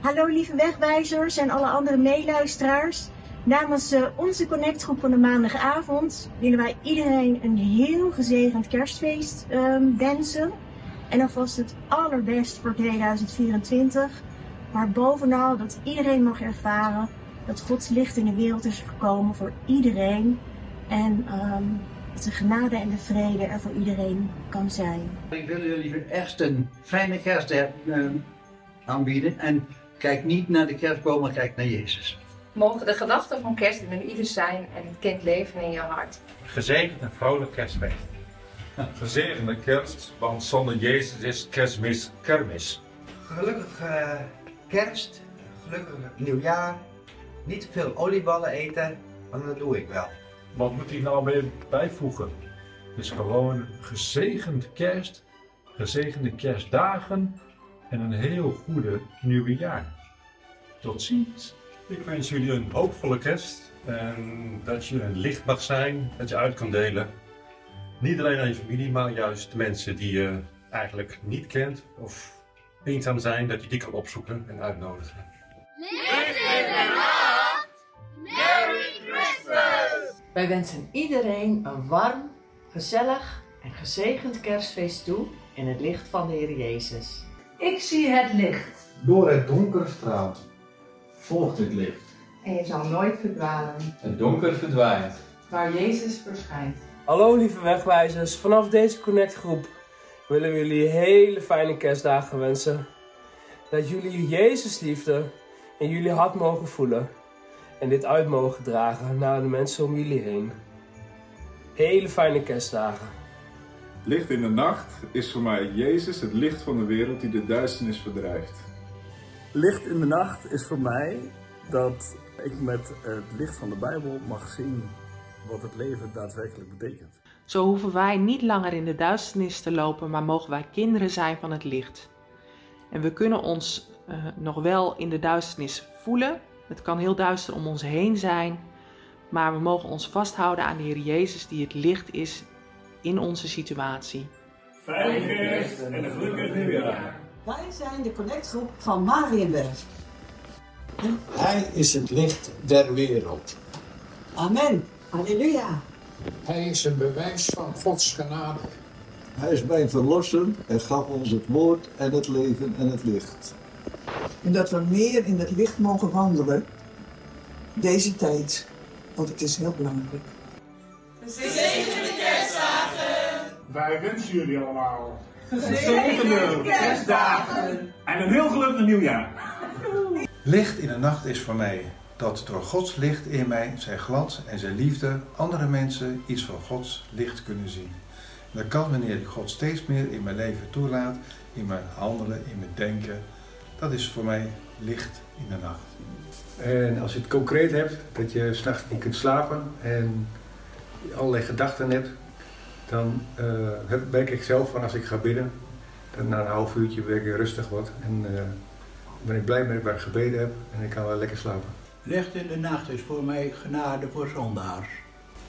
Hallo lieve wegwijzers en alle andere meeluisteraars. Namens uh, onze connectgroep van de maandagavond willen wij iedereen een heel gezegend kerstfeest um, wensen. En alvast het allerbest voor 2024. Maar bovenal dat iedereen mag ervaren dat Gods licht in de wereld is gekomen voor iedereen. En um, dat de genade en de vrede er voor iedereen kan zijn. Ik wil jullie echt een fijne kerst uh, aanbieden. En kijk niet naar de kerstboom, maar kijk naar Jezus. Mogen de gedachten van kerst in ieder zijn en het kind leven in je hart. Gezegend en vrolijk kerstfeest. Gezegende kerst, want zonder Jezus is kerstmis kermis. Gelukkig uh, kerst, gelukkig nieuwjaar. Niet te veel olieballen eten, want dat doe ik wel. Wat moet ik nou weer bijvoegen? Dus gewoon gezegend kerst, gezegende kerstdagen en een heel goede nieuwe jaar. Tot ziens. Ik wens jullie een hoopvolle kerst en dat je een licht mag zijn, dat je uit kan delen. Niet alleen aan je familie, maar juist de mensen die je eigenlijk niet kent of eenzaam zijn, dat je die kan opzoeken en uitnodigen. Licht in de nacht! Merry Christmas! Wij wensen iedereen een warm, gezellig en gezegend kerstfeest toe in het licht van de Heer Jezus. Ik zie het licht. Door het donker straalt. Volgt het licht. En je zal nooit verdwalen. Het donker verdwijnt. Waar Jezus verschijnt. Hallo lieve wegwijzers, vanaf deze connectgroep willen we jullie hele fijne kerstdagen wensen. Dat jullie Jezus liefde in jullie hart mogen voelen en dit uit mogen dragen naar de mensen om jullie heen. Hele fijne kerstdagen. Licht in de nacht is voor mij Jezus, het licht van de wereld die de duisternis verdrijft. Licht in de nacht is voor mij dat ik met het licht van de Bijbel mag zien wat het leven daadwerkelijk betekent. Zo hoeven wij niet langer in de duisternis te lopen, maar mogen wij kinderen zijn van het licht. En we kunnen ons uh, nog wel in de duisternis voelen. Het kan heel duister om ons heen zijn, maar we mogen ons vasthouden aan de Heer Jezus, die het licht is in onze situatie. Fijne kerst en een gelukkig nieuwjaar. Wij zijn de connectgroep van Marienberg. Hij is het licht der wereld. Amen. Halleluja. Hij is een bewijs van Gods genade. Hij is mijn verlosser en gaf ons het woord en het leven en het licht. En dat we meer in het licht mogen wandelen deze tijd, want het is heel belangrijk. Wij wensen jullie allemaal gezegende kerstdagen en een heel gelukkig nieuwjaar. Licht in de nacht is voor mij dat door Gods licht in mij, zijn glans en zijn liefde, andere mensen iets van Gods licht kunnen zien. En dat kan wanneer ik God steeds meer in mijn leven toelaat, in mijn handelen, in mijn denken. Dat is voor mij licht in de nacht. En als je het concreet hebt, dat je s'nachts niet kunt slapen en allerlei gedachten hebt, dan uh, merk ik zelf van als ik ga bidden, dat na een half uurtje weer ik rustig word. En uh, ben ik blij met waar ik gebeden heb en ik kan wel lekker slapen. Licht in de nacht is voor mij genade voor zondaars.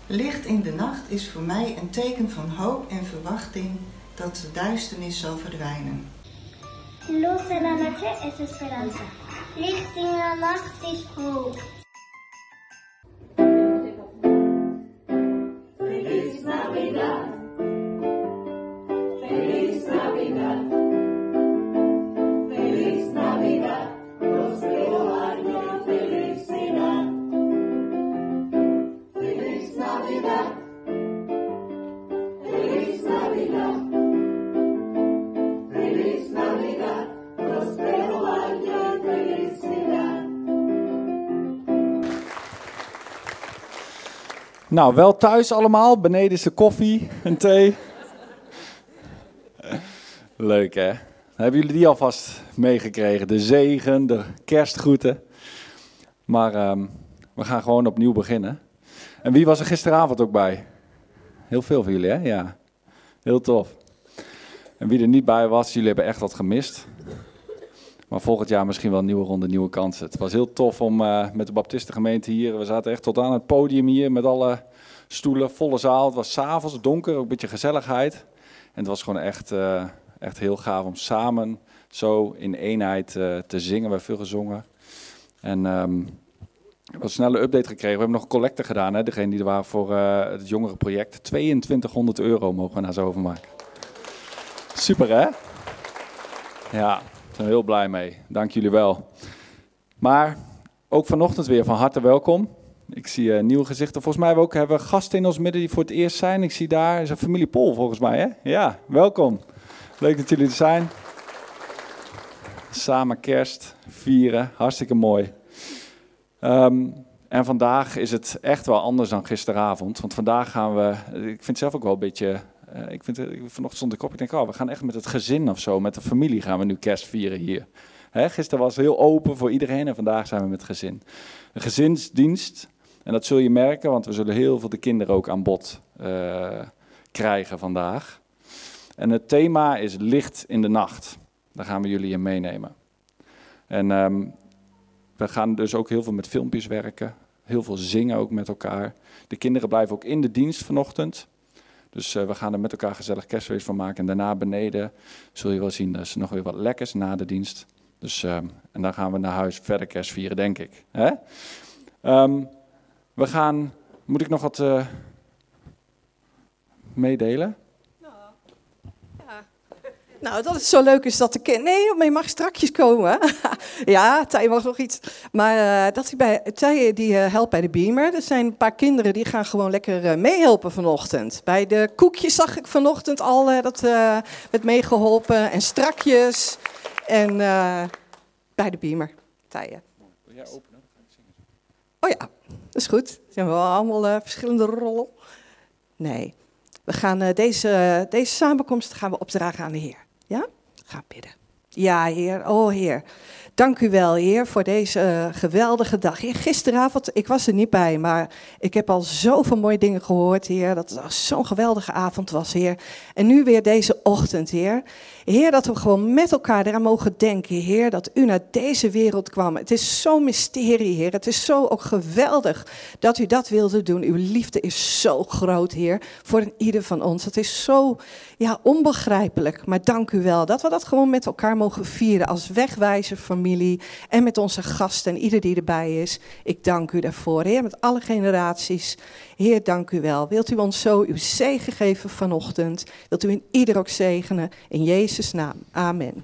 Licht in de nacht is voor mij een teken van hoop en verwachting dat de duisternis zal verdwijnen. Luz en la noche es esperanza. Licht in de nacht is hoop. Nou, wel thuis allemaal. Beneden is de koffie en thee. Leuk hè? Hebben jullie die alvast meegekregen? De zegen, de kerstgroeten. Maar ehm, we gaan gewoon opnieuw beginnen. En wie was er gisteravond ook bij? Heel veel van jullie hè? Ja. Heel tof. En wie er niet bij was, jullie hebben echt wat gemist. Maar volgend jaar misschien wel een nieuwe ronde, nieuwe kansen. Het was heel tof om uh, met de Baptistengemeente hier. We zaten echt tot aan het podium hier met alle stoelen, volle zaal. Het was s'avonds, donker, ook een beetje gezelligheid. En het was gewoon echt, uh, echt heel gaaf om samen zo in eenheid eh, te zingen. We hebben veel gezongen. En ehm, ik heb een snelle update gekregen. We hebben nog collecte gedaan, hè? degene die er waren voor eh, het jongerenproject. 2200 euro mogen we naar zo overmaken. Super hè? Ja, heel blij mee. Dank jullie wel. Maar ook vanochtend weer van harte welkom. Ik zie eh, nieuwe gezichten. Volgens mij hebben we ook hebben gasten in ons midden die voor het eerst zijn. Ik zie daar is een familie Pol volgens mij. Hè? Ja, welkom. Leuk dat jullie er zijn. Samen kerst vieren. Hartstikke mooi. Ehm, en vandaag is het echt wel anders dan gisteravond. Want vandaag gaan we. Ik vind het zelf ook wel een beetje. Eh, ik vind, vanochtend stond ik op. Ik denk, oh, we gaan echt met het gezin of zo. Met de familie gaan we nu kerst vieren hier. Hè, gisteren was heel open voor iedereen. En vandaag zijn we met gezin. Een gezinsdienst. En dat zul je merken, want we zullen heel veel de kinderen ook aan bod eh, krijgen vandaag. En het thema is licht in de nacht. Daar gaan we jullie in meenemen. En ehm, we gaan dus ook heel veel met filmpjes werken. Heel veel zingen ook met elkaar. De kinderen blijven ook in de dienst vanochtend. Dus eh, we gaan er met elkaar gezellig kerstfeest van maken. En daarna beneden zul je wel zien, dat is nog weer wat lekkers na de dienst. Dus, ehm, en dan gaan we naar huis verder kerst vieren, denk ik. Hè? Ehm, we gaan, moet ik nog wat eh, meedelen? Nou, dat het zo leuk is dat de kind... Nee, maar je mag strakjes komen. ja, Tij mag nog iets. Maar eh, dat hij bij... Tij die eh, helpt bij de Beamer. Er zijn een paar kinderen die gaan gewoon lekker eh, meehelpen vanochtend. Bij de koekjes zag ik vanochtend al eh, dat eh, werd meegeholpen. En strakjes. En eh, bij de Beamer. Tij, Wil jij openen? Oh ja, dat is goed. Zijn we wel allemaal eh, verschillende rollen? Nee. We gaan eh, deze, deze samenkomst gaan we opdragen aan de Heer. Ja? Ga bidden. Ja, Heer. Oh, Heer. Dank u wel, Heer, voor deze eh, geweldige dag. Heer, gisteravond, ik was er niet bij, maar ik heb al zoveel mooie dingen gehoord, Heer. Dat het zo'n geweldige avond was, Heer. En nu weer deze ochtend, Heer. Heer, dat we gewoon met elkaar eraan mogen denken, Heer, dat u naar deze wereld kwam. Het is zo'n mysterie, Heer. Het is zo ook geweldig dat u dat wilde doen. Uw liefde is zo groot, Heer, voor een ieder van ons. Het is zo ja, onbegrijpelijk, maar dank u wel dat we dat gewoon met elkaar mogen vieren als wegwijzer familie en met onze gasten en ieder die erbij is. Ik dank u daarvoor, Heer, met alle generaties. Heer, dank u wel. Wilt u ons zo uw zegen geven vanochtend? Wilt u in ieder ook zegenen? In Jezus' naam. Amen.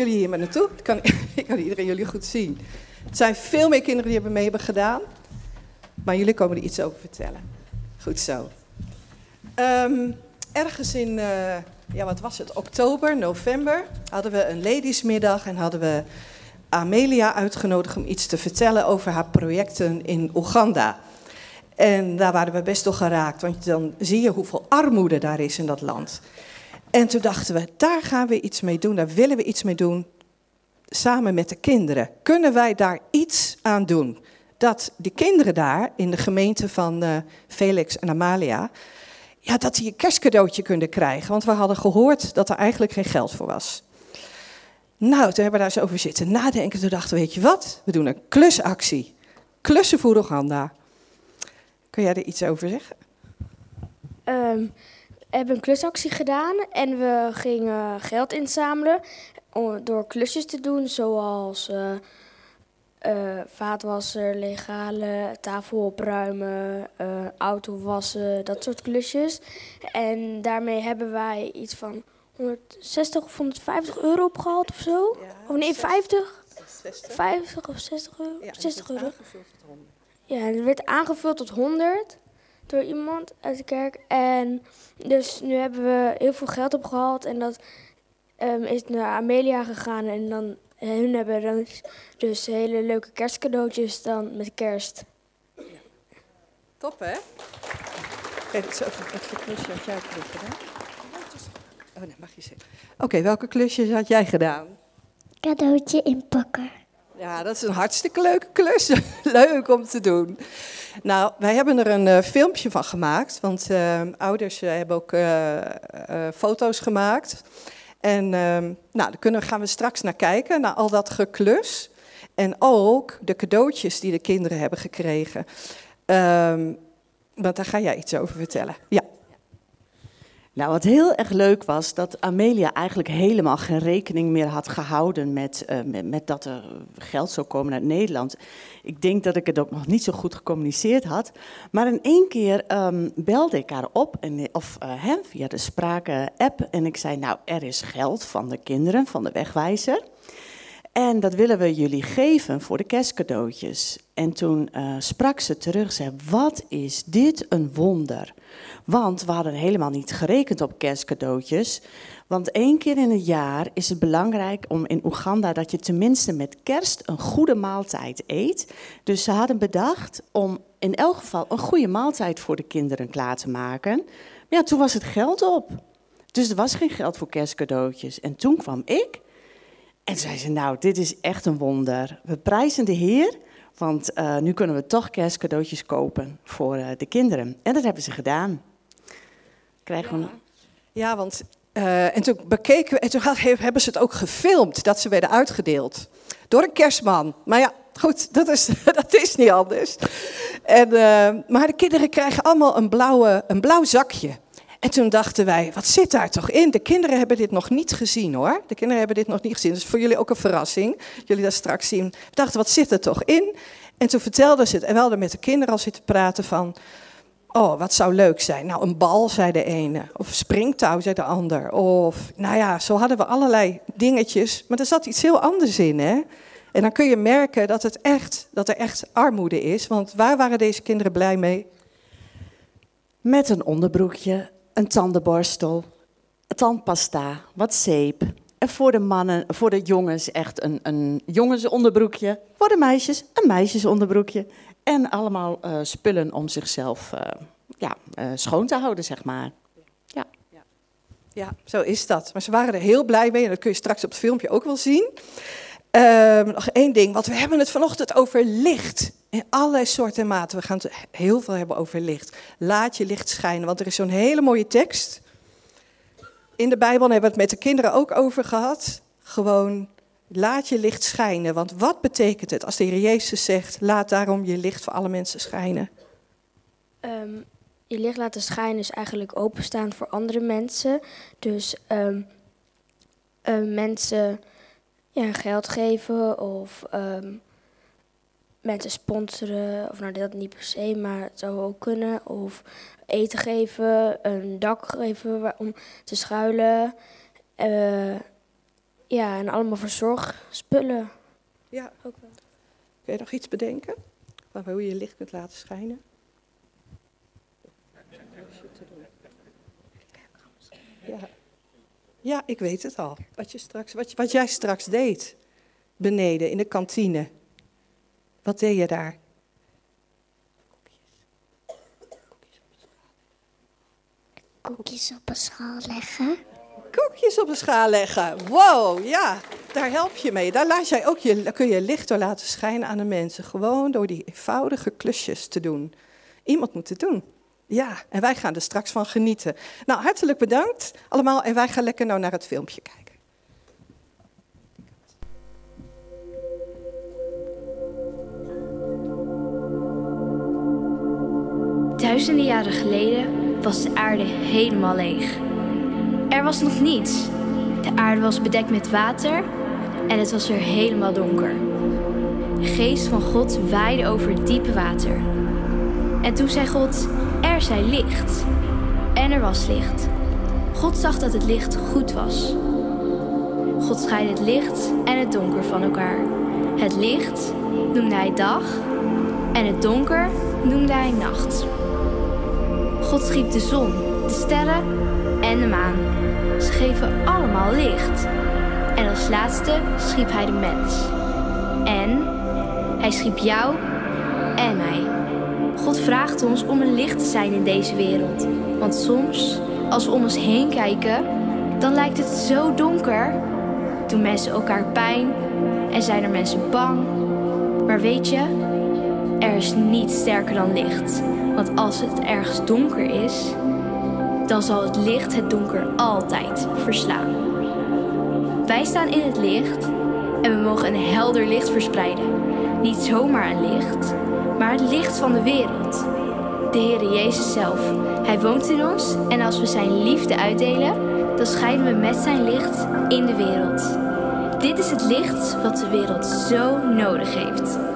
Jullie hier maar naartoe? Ik kan, ik kan iedereen jullie goed zien. Er zijn veel meer kinderen die hebben mee hebben gedaan. Maar jullie komen er iets over vertellen. Goed zo. Ehm, ergens in, eh, ja wat was het, oktober, november... hadden we een ladiesmiddag en hadden we Amelia uitgenodigd... om iets te vertellen over haar projecten in Oeganda. En daar waren we best door geraakt, want dan zie je hoeveel armoede daar is in dat land. En toen dachten we, daar gaan we iets mee doen, daar willen we iets mee doen, samen met de kinderen. Kunnen wij daar iets aan doen? Dat die kinderen daar in de gemeente van eh, Felix en Amalia, ja, dat die een kerstcadeautje kunnen krijgen. Want we hadden gehoord dat er eigenlijk geen geld voor was. Nou, toen hebben we daar eens over zitten nadenken. Toen dachten we, weet je wat? We doen een klusactie. Klussen voor Oeganda. Kun jij er iets over zeggen? Ehm, we hebben een klusactie gedaan en we gingen geld inzamelen door klusjes te doen, zoals eh, eh, vaatwasser, legale, tafel opruimen, eh, auto wassen, dat soort klusjes. En daarmee hebben wij iets van 160 of 150 euro opgehaald of zo. of nee, 50? 50 of 60 euro? 60 euro. Ja, en het werd aangevuld tot 100 door iemand uit de kerk. En dus nu hebben we heel veel geld opgehaald en dat ehm, is naar Amelia gegaan. En dan, en hun hebben dan dus hele leuke kerstcadeautjes dan met kerst. Top, hè? Kijk, over wat voor klusje had jij gedaan? Oh, nee, mag je zeggen. Oké, welke klusjes had jij gedaan? Cadeautje inpakken. Ja, dat is een hartstikke leuke klus. Leuk om te doen. Nou, wij hebben er een eh, filmpje van gemaakt. Want eh, ouders eh, hebben ook eh, eh, foto's gemaakt. En ehm, nou, daar kunnen, gaan we straks naar kijken, naar al dat geklus. En ook de cadeautjes die de kinderen hebben gekregen. Ehm, want daar ga jij iets over vertellen. Ja. Nou, wat heel erg leuk was, dat Amelia eigenlijk helemaal geen rekening meer had gehouden met, uh, met, met, dat er geld zou komen uit Nederland. Ik denk dat ik het ook nog niet zo goed gecommuniceerd had. Maar in één keer um, belde ik haar op, en, of uh, hè, via de spraak-app, en ik zei, nou, er is geld van de kinderen, van de wegwijzer. En dat willen we jullie geven voor de kerstcadeautjes. En toen uh, sprak ze terug, zei, wat is dit een wonder. Want we hadden helemaal niet gerekend op kerstcadeautjes. Want één keer in het jaar is het belangrijk om in Oeganda dat je tenminste met kerst een goede maaltijd eet. Dus ze hadden bedacht om in elk geval een goede maaltijd voor de kinderen klaar te maken. Maar ja, toen was het geld op. Dus er was geen geld voor kerstcadeautjes. En toen kwam ik en zei ze, nou, dit is echt een wonder. We prijzen de Heer, want uh, nu kunnen we toch kerstcadeautjes kopen voor uh, de kinderen. En dat hebben ze gedaan. Krijgen we... ja. ja, want uh, en toen bekeken we, en toen hebben ze het ook gefilmd dat ze werden uitgedeeld door een kerstman. Maar ja, goed, dat is, dat is niet anders. En, maar de kinderen krijgen allemaal een, blauwe, een blauw zakje. En toen dachten wij, wat zit daar toch in? De kinderen hebben dit nog niet gezien hoor. De kinderen hebben dit nog niet gezien. Dus voor jullie ook een verrassing. Jullie dat straks zien. We dachten, wat zit er toch in? En toen vertelden ze het. En we met de kinderen al zitten praten van... Oh, wat zou leuk zijn? Nou, een bal, zei de ene. Of springtouw, zei de ander. Of, nou ja, zo hadden we allerlei dingetjes. Maar er zat iets heel anders in, hè? En dan kun je merken dat, het echt, dat er echt armoede is. Want waar waren deze kinderen blij mee? Met een onderbroekje, een tandenborstel, tandpasta, wat zeep. En voor de mannen, voor de jongens echt een, een jongensonderbroekje. Voor de meisjes een meisjesonderbroekje. En allemaal uh, spullen om zichzelf uh, ja, uh, schoon te houden, zeg maar. Ja. ja, zo is dat. Maar ze waren er heel blij mee en dat kun je straks op het filmpje ook wel zien. Uh, nog één ding, want we hebben het vanochtend over licht. In allerlei soorten en maten. We gaan het heel veel hebben over licht. Laat je licht schijnen, want er is zo'n hele mooie tekst. In de Bijbel hebben we het met de kinderen ook over gehad. Gewoon, laat je licht schijnen. Want wat betekent het als de Heer Jezus zegt, laat daarom je licht voor alle mensen schijnen? Um, je licht laten schijnen is eigenlijk openstaan voor andere mensen. Dus um, uh, mensen ja, geld geven of um, mensen sponsoren. Of nou, dat niet per se, maar het zou ook kunnen. Of eten geven, een dak geven om te schuilen. Uh, ja, en allemaal verzorgspullen. Ja, ook wel. Kun je nog iets bedenken? Hoe je licht kunt laten schijnen? Ja. Ja, ik weet het al. Wat, je straks, wat, wat jij straks deed. Beneden in de kantine. Wat deed je daar? Koekjes op een schaal leggen. Koekjes op een schaal leggen. Wow, ja, daar help je mee. Daar laat jij ook je, kun je licht door laten schijnen aan de mensen. Gewoon door die eenvoudige klusjes te doen. Iemand moet het doen. Ja, en wij gaan er straks van genieten. Nou, hartelijk bedankt allemaal en wij gaan lekker nou naar het filmpje kijken. Duizenden jaren geleden was de aarde helemaal leeg. Er was nog niets. De aarde was bedekt met water en het was er helemaal donker. De geest van God waaide over het diepe water. En toen zei God: Er zij licht. En er was licht. God zag dat het licht goed was. God scheidde het licht en het donker van elkaar. Het licht noemde hij dag en het donker noemde hij nacht. God schiep de zon, de sterren en de maan. Ze geven allemaal licht. En als laatste schiep hij de mens. En hij schiep jou en mij. God vraagt ons om een licht te zijn in deze wereld. Want soms, als we om ons heen kijken, dan lijkt het zo donker. Doen mensen elkaar pijn en zijn er mensen bang. Maar weet je, er is niets sterker dan licht. Want als het ergens donker is, dan zal het licht het donker altijd verslaan. Wij staan in het licht en we mogen een helder licht verspreiden. Niet zomaar een licht, maar het licht van de wereld. De Heer Jezus zelf. Hij woont in ons en als we zijn liefde uitdelen, dan schijnen we met zijn licht in de wereld. Dit is het licht wat de wereld zo nodig heeft.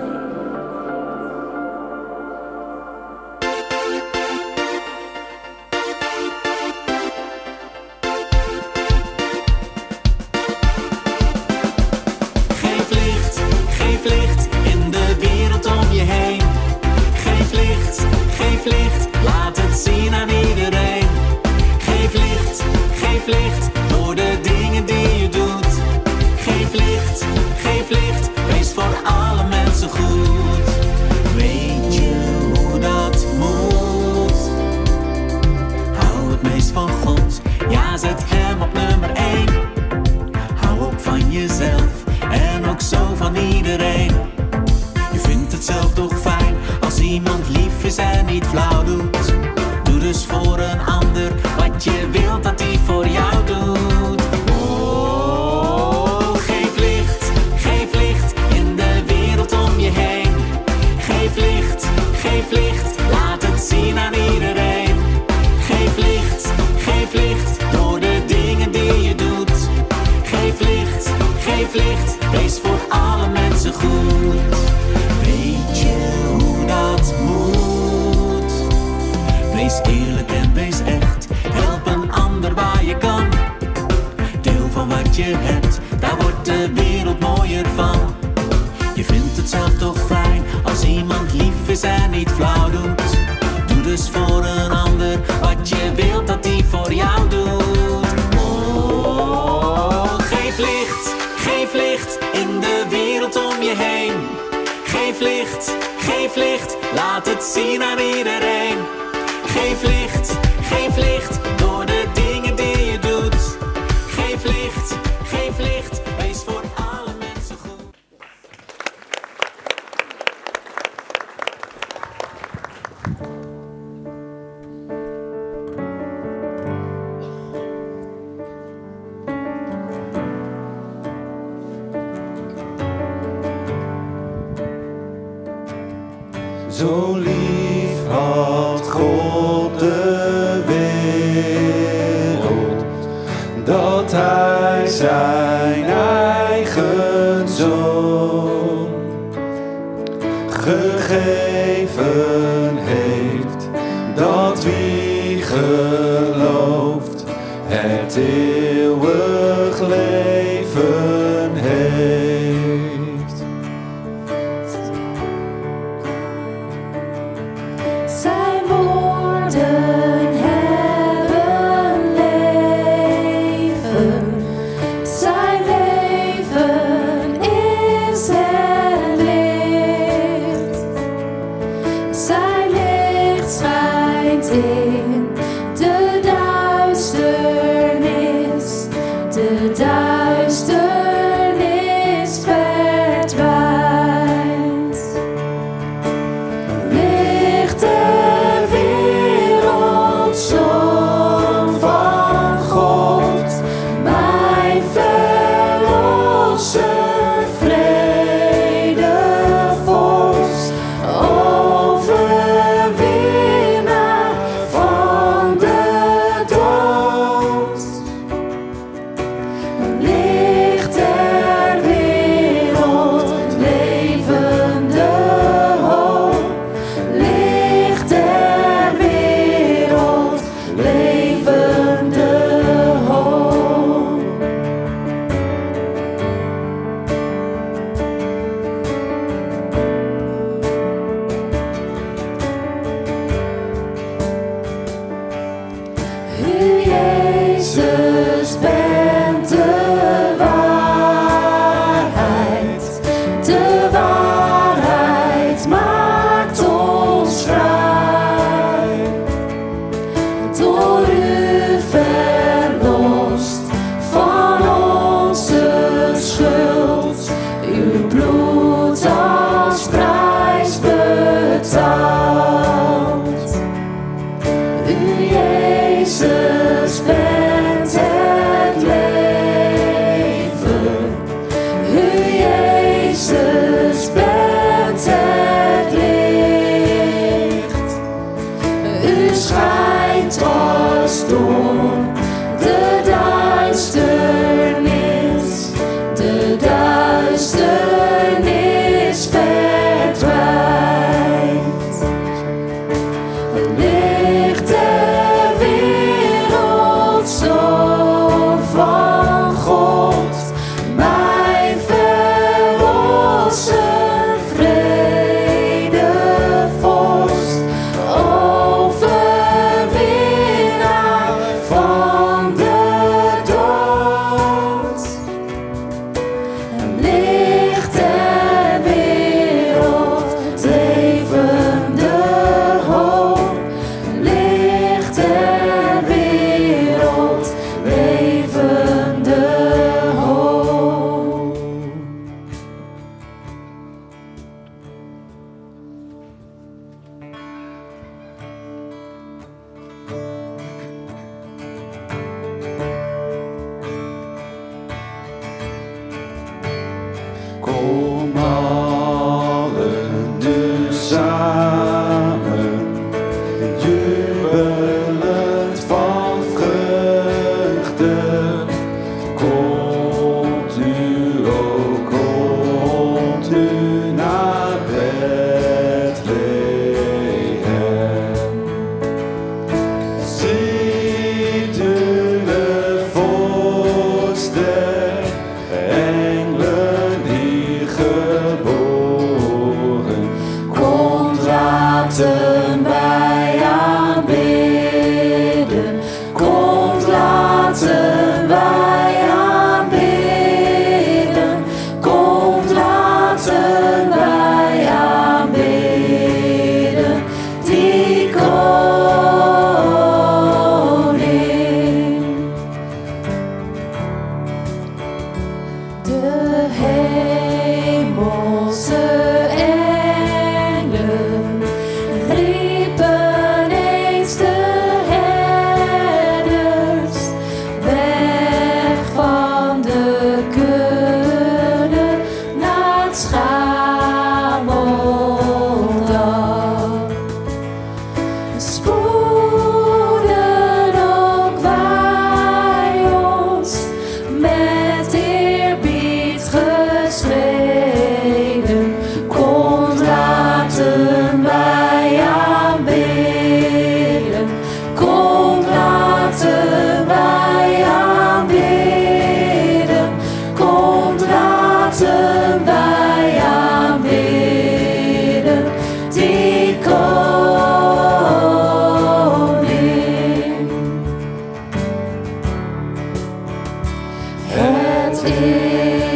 E.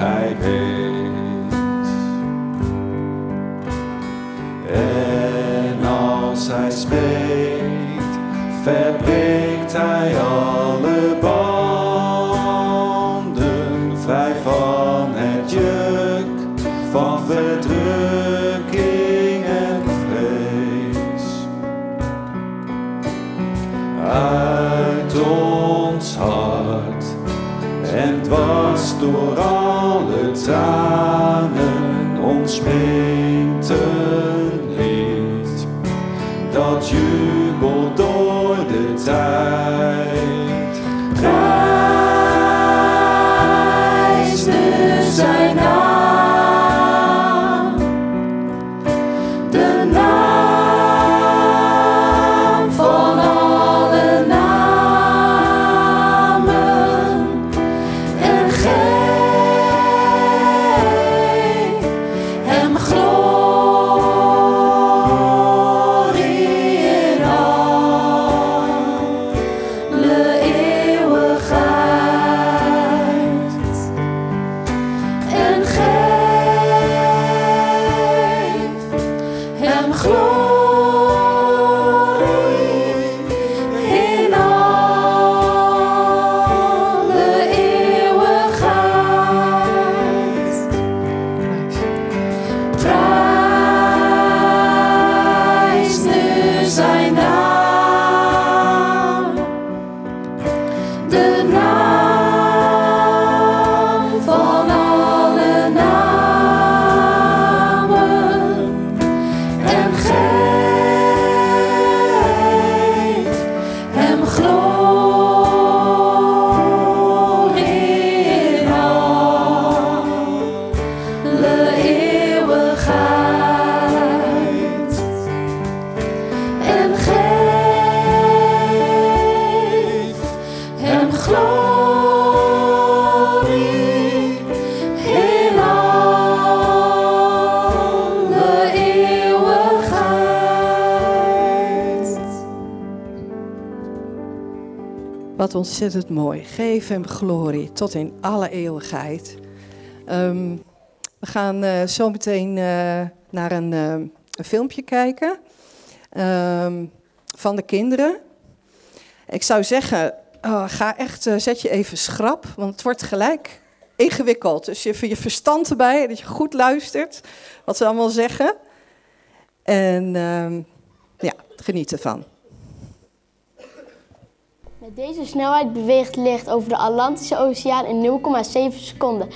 die ontzettend mooi. Geef hem glorie tot in alle eeuwigheid. Ehm, we gaan uh, zo meteen uh, naar een, uh, een, filmpje kijken ehm, van de kinderen. Ik zou zeggen, oh, ga echt, zet je even schrap, want het wordt gelijk ingewikkeld. Dus even je verstand erbij, dat je goed luistert wat ze allemaal zeggen. En ehm, ja, geniet ervan. Met deze snelheid beweegt licht over de Atlantische Oceaan in 0,7 seconden.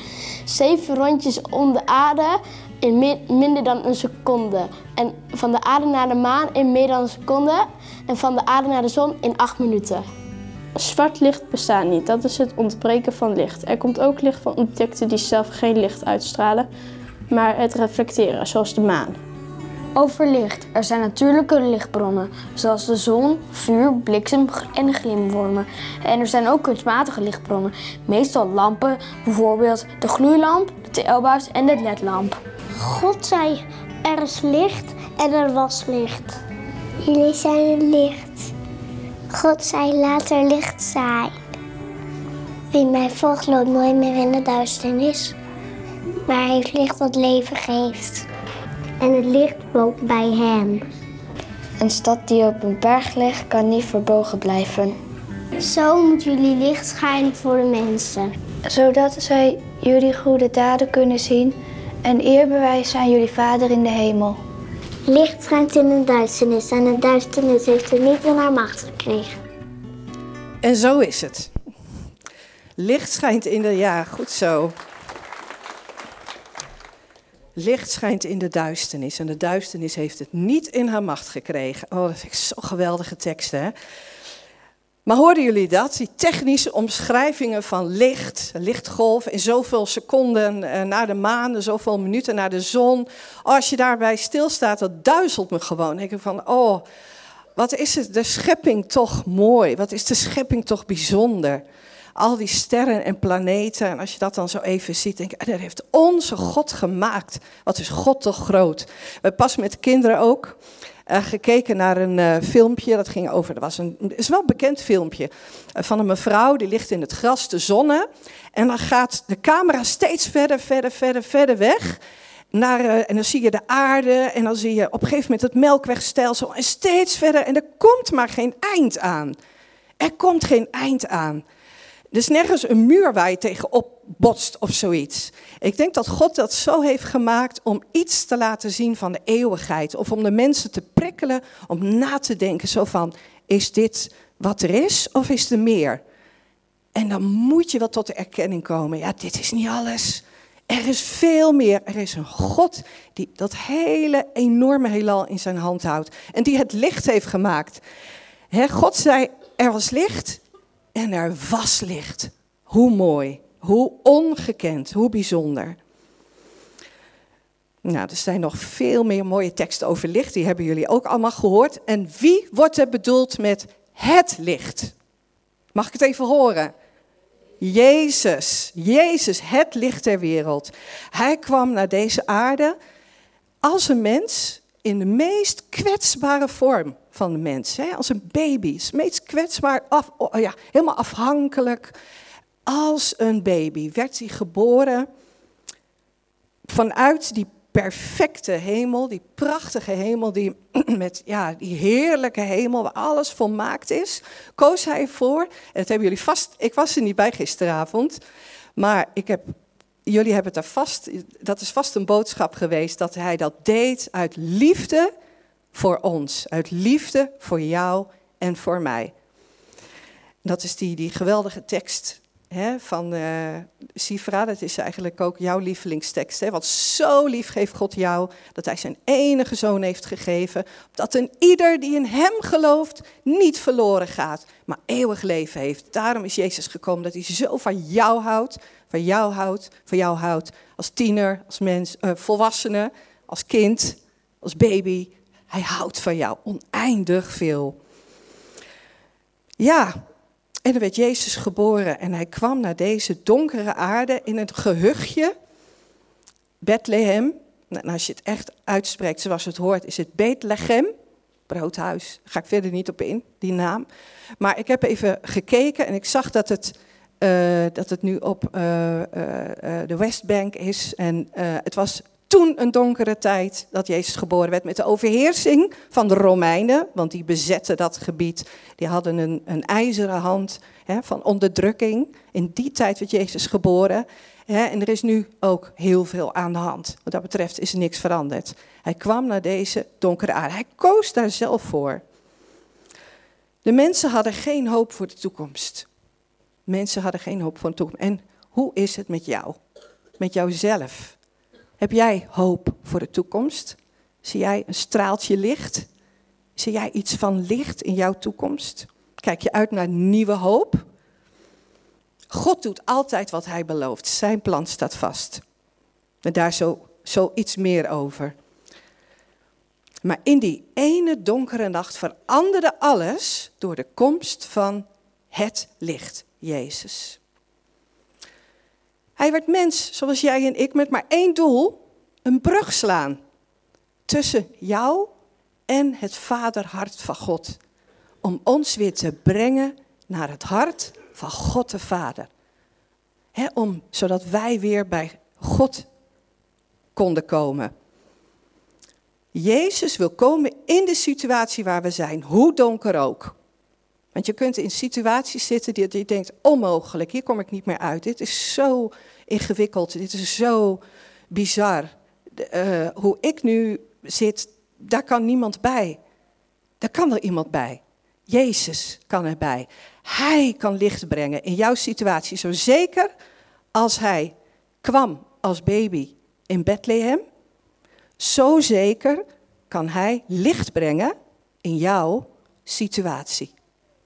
Zeven rondjes om de aarde in minder dan een seconde. En van de aarde naar de maan in meer dan een seconde. En van de aarde naar de zon in 8 minuten. Zwart licht bestaat niet, dat is het ontbreken van licht. Er komt ook licht van objecten die zelf geen licht uitstralen, maar het reflecteren, zoals de maan. Over licht. Er zijn natuurlijke lichtbronnen, zoals de zon, vuur, bliksem en glimwormen. En er zijn ook kunstmatige lichtbronnen, meestal lampen, bijvoorbeeld de gloeilamp, de TL-buis en de ledlamp. God zei, er is licht en er was licht. Jullie zijn het licht. God zei, laat er licht zijn. Wie mij volgt loopt nooit meer in de duisternis, maar heeft licht dat leven geeft en het licht woont bij hem. Een stad die op een berg ligt, kan niet verbogen blijven. Zo moet jullie licht schijnen voor de mensen. Zodat zij jullie goede daden kunnen zien en eer bewijzen aan jullie Vader in de hemel. Licht schijnt in de duisternis en de duisternis heeft er niet in haar macht gekregen. En zo is het. Licht schijnt in de... Ja, goed zo. Licht schijnt in de duisternis en de duisternis heeft het niet in haar macht gekregen. Oh, dat is zo'n geweldige tekst, hè? Maar hoorden jullie dat? Die technische omschrijvingen van licht, lichtgolf in zoveel seconden eh, naar de maan, zoveel minuten naar de zon. Als je daarbij stilstaat, dat duizelt me gewoon. Ik denk van, oh, wat is het, de schepping toch mooi? Wat is de schepping toch bijzonder? Al die sterren en planeten. En als je dat dan zo even ziet, denk ik, dat heeft onze God gemaakt. Wat is God toch groot? We pas met de kinderen ook uh, gekeken naar een uh, filmpje. Dat ging over, dat was een, is wel bekend filmpje. Uh, van een mevrouw die ligt in het gras te zonnen. En dan gaat de camera steeds verder, verder, verder, verder weg. Naar, en dan zie je de aarde en dan zie je op een gegeven moment het melkwegstelsel. En steeds verder. En er komt maar geen eind aan. Er komt geen eind aan. Is nergens een muur waar je tegenop botst of zoiets. Ik denk dat God dat zo heeft gemaakt om iets te laten zien van de eeuwigheid. Of om de mensen te prikkelen om na te denken. Zo van, is dit wat er is of is er meer? En dan moet je wel tot de erkenning komen. Ja, dit is niet alles. Er is veel meer. Er is een God die dat hele enorme heelal in zijn hand houdt. En die het licht heeft gemaakt. God zei, er was licht en er was licht. Hoe mooi, hoe ongekend, hoe bijzonder. Nou, er zijn nog veel meer mooie teksten over licht, die hebben jullie ook allemaal gehoord. En wie wordt er bedoeld met het licht? Mag ik het even horen? Jezus, Jezus, het licht ter wereld. Hij kwam naar deze aarde als een mens in de meest kwetsbare vorm van de mens. Hè? Als een baby, het meest kwetsbaar, af, oh ja, helemaal afhankelijk. Als een baby werd hij geboren vanuit die perfecte hemel, die prachtige hemel, die, met ja, die heerlijke hemel waar alles volmaakt is, koos hij voor, en dat hebben jullie vast, ik was er niet bij gisteravond, maar ik heb jullie hebben daar vast, dat is vast een boodschap geweest, dat hij dat deed uit liefde voor ons. Uit liefde voor jou en voor mij. Dat is die, die geweldige tekst hè, van uh, Sifra. Dat is eigenlijk ook jouw lievelingstekst. Hè? Want zo lief heeft God jou dat hij zijn enige zoon heeft gegeven. Dat een ieder die in hem gelooft niet verloren gaat, maar eeuwig leven heeft. Daarom is Jezus gekomen dat hij zo van jou houdt van jou houdt, van jou houdt als tiener, als mens, uh, volwassene, als kind, als baby. Hij houdt van jou oneindig veel. Ja, en dan werd Jezus geboren en hij kwam naar deze donkere aarde in het gehuchtje Bethlehem. Nou, als je het echt uitspreekt zoals het hoort, is het Bethlehem. Broodhuis. Daar ga ik verder niet op in, die naam. Maar ik heb even gekeken en ik zag dat het, eh, dat het nu op eh, eh, de Westbank is. En het was toen een donkere tijd dat Jezus geboren werd met de overheersing van de Romeinen. Want die bezetten dat gebied. Die hadden een, een ijzeren hand hè, van onderdrukking. In die tijd werd Jezus geboren. Hè, en er is nu ook heel veel aan de hand. Wat dat betreft is er niks veranderd. Hij kwam naar deze donkere aarde. Hij koos daar zelf voor. De mensen hadden geen hoop voor de toekomst. Mensen hadden geen hoop voor de toekomst. En hoe is het met jou? Met jouzelf? Heb jij hoop voor de toekomst? Zie jij een straaltje licht? Zie jij iets van licht in jouw toekomst? Kijk je uit naar nieuwe hoop? God doet altijd wat hij belooft. Zijn plan staat vast. En daar zo, zo iets meer over. Maar in die ene donkere nacht veranderde alles door de komst van het licht, Jezus. Hij werd mens, zoals jij en ik, met maar één doel: een brug slaan tussen jou en het vaderhart van God. Om ons weer te brengen naar het hart van God de Vader. Om, zodat wij weer bij God konden komen. Jezus wil komen in de situatie waar we zijn, hoe donker ook. Want je kunt in situaties zitten die je denkt, onmogelijk, hier kom ik niet meer uit. Dit is zo ingewikkeld, dit is zo bizar. Uh, hoe ik nu zit, daar kan niemand bij. Daar kan wel iemand bij. Jezus kan erbij. Hij kan licht brengen in jouw situatie. Zo zeker als hij kwam als baby in Bethlehem. Zo zeker kan hij licht brengen in jouw situatie.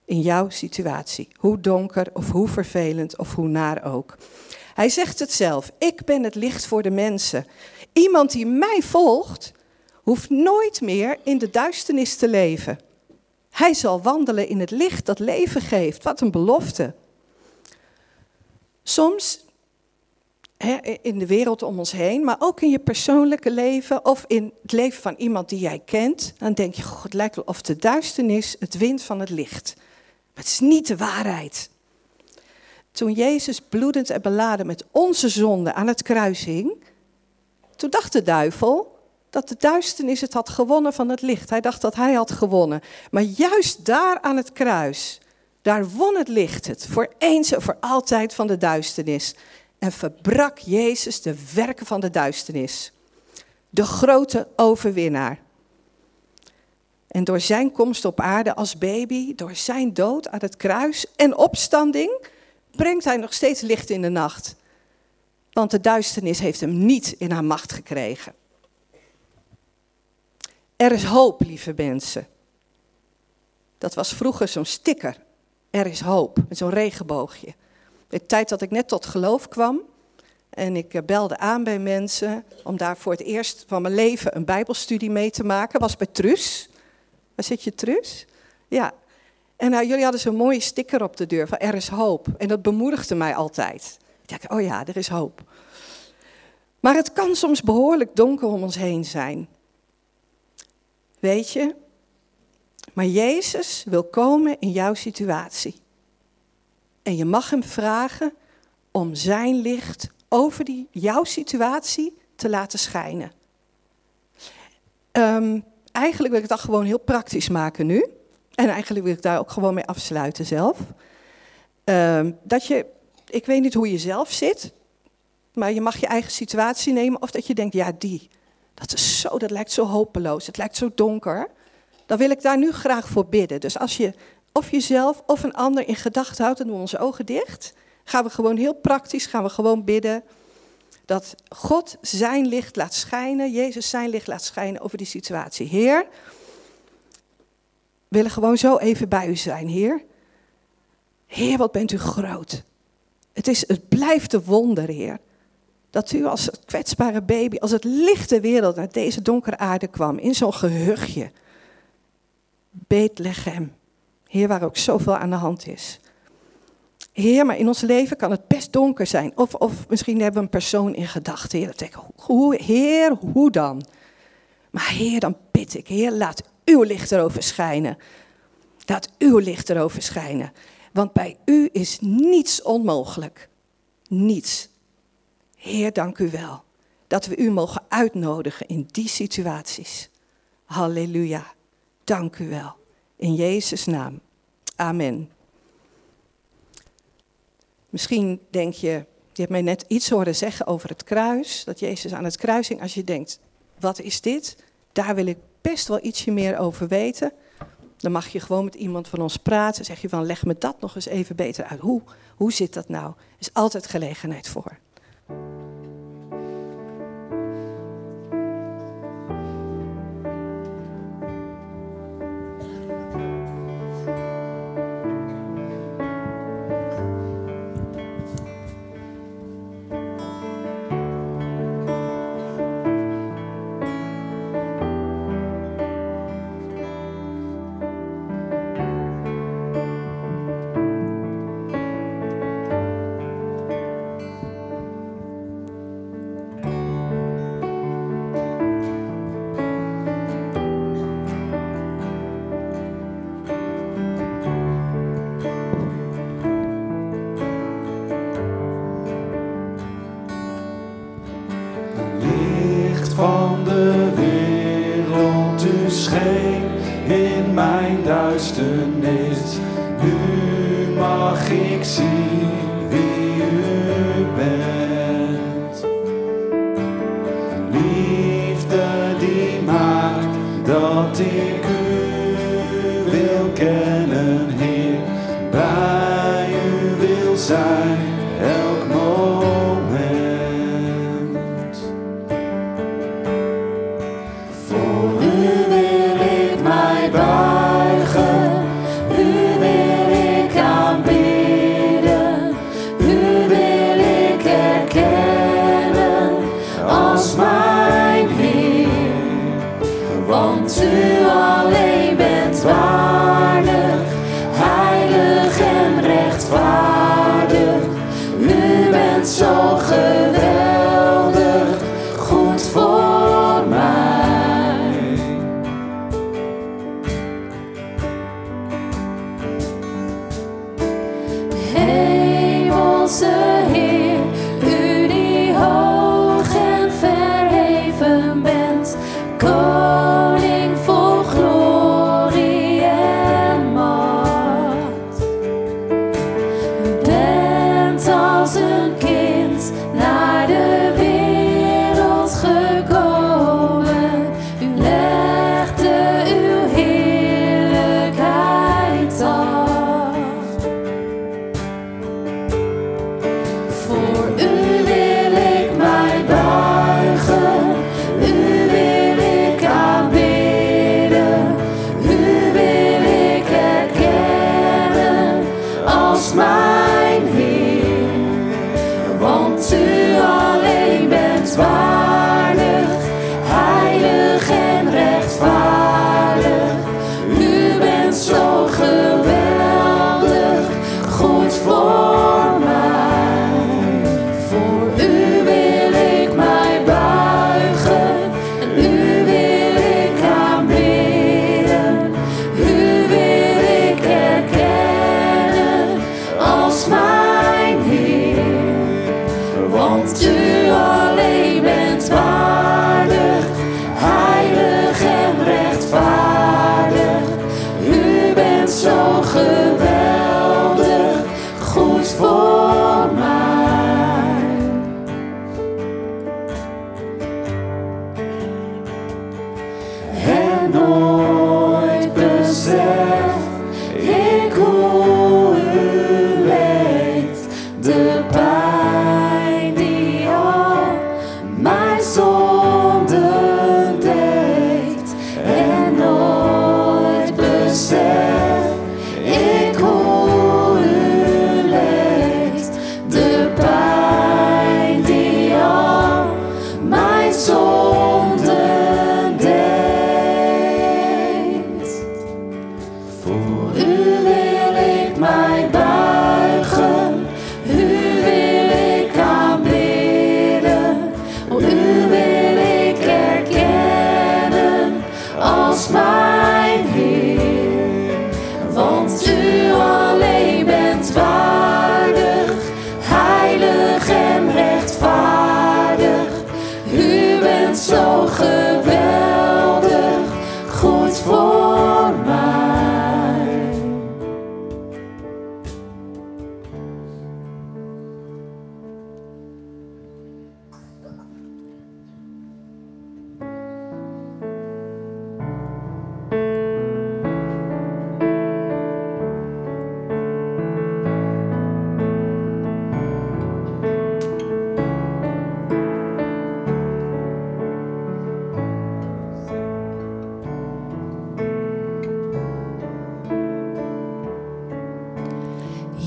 In jouw situatie. Hoe donker of hoe vervelend of hoe naar ook. Hij zegt het zelf. Ik ben het licht voor de mensen. Iemand die mij volgt, hoeft nooit meer in de duisternis te leven. Hij zal wandelen in het licht dat leven geeft. Wat een belofte. Soms in de wereld om ons heen, maar ook in je persoonlijke leven of in het leven van iemand die jij kent, dan denk je, God, het lijkt wel of de duisternis het wint van het licht. Het is niet de waarheid. Toen Jezus bloedend en beladen met onze zonde aan het kruis hing, toen dacht de duivel dat de duisternis het had gewonnen van het licht. Hij dacht dat hij had gewonnen. Maar juist daar aan het kruis, daar won het licht het voor eens en voor altijd van de duisternis en verbrak Jezus de werken van de duisternis. De grote overwinnaar. En door zijn komst op aarde als baby, door zijn dood aan het kruis en opstanding, brengt hij nog steeds licht in de nacht. Want de duisternis heeft hem niet in haar macht gekregen. Er is hoop, lieve mensen. Dat was vroeger zo'n sticker. Er is hoop, met zo'n regenboogje. De tijd dat ik net tot geloof kwam. En ik eh, belde aan bij mensen om daar voor het eerst van mijn leven een bijbelstudie mee te maken. Was bij Trus. Waar zit je, Trus? Ja. En nou, jullie hadden zo'n mooie sticker op de deur van er is hoop. En dat bemoedigde mij altijd. Ik dacht, oh ja, er is hoop. Maar het kan soms behoorlijk donker om ons heen zijn. Weet je? Maar Jezus wil komen in jouw situatie. En je mag hem vragen om zijn licht over die, jouw situatie te laten schijnen. Um, eigenlijk wil ik dat gewoon heel praktisch maken nu. En eigenlijk wil ik daar ook gewoon mee afsluiten zelf. Um, dat je, ik weet niet hoe je zelf zit, maar je mag je eigen situatie nemen. Of dat je denkt, ja die, dat is zo, dat lijkt zo hopeloos, het lijkt zo donker. Dan wil ik daar nu graag voor bidden. Dus als je of jezelf of een ander in gedachten houdt en doen we onze ogen dicht. Gaan we gewoon heel praktisch, gaan we gewoon bidden dat God zijn licht laat schijnen, Jezus zijn licht laat schijnen over die situatie. Heer, we willen gewoon zo even bij u zijn, Heer. Heer, wat bent u groot. Het, is, het blijft een wonder, Heer. Dat u als kwetsbare baby, als het licht der wereld naar deze donkere aarde kwam, in zo'n gehuchtje. Bethlehem. Heer, waar ook zoveel aan de hand is. Heer, maar in ons leven kan het best donker zijn. Of, of misschien hebben we een persoon in gedachten. Heer, hoe, Heer, hoe dan? Maar Heer, dan bid ik. Heer, laat uw licht erover schijnen. Laat uw licht erover schijnen. Want bij u is niets onmogelijk. Niets. Heer, dank u wel dat we u mogen uitnodigen in die situaties. Halleluja. Dank u wel. In Jezus' naam. Amen. Misschien denk je, je hebt mij net iets horen zeggen over het kruis, dat Jezus aan het kruis hing. Als je denkt, wat is dit? Daar wil ik best wel ietsje meer over weten. Dan mag je gewoon met iemand van ons praten. Zeg je van, leg me dat nog eens even beter uit. Hoe, hoe zit dat nou? Er is altijd gelegenheid voor.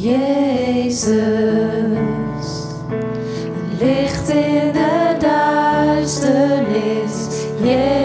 Jezus, licht in de duisternis. Jezus.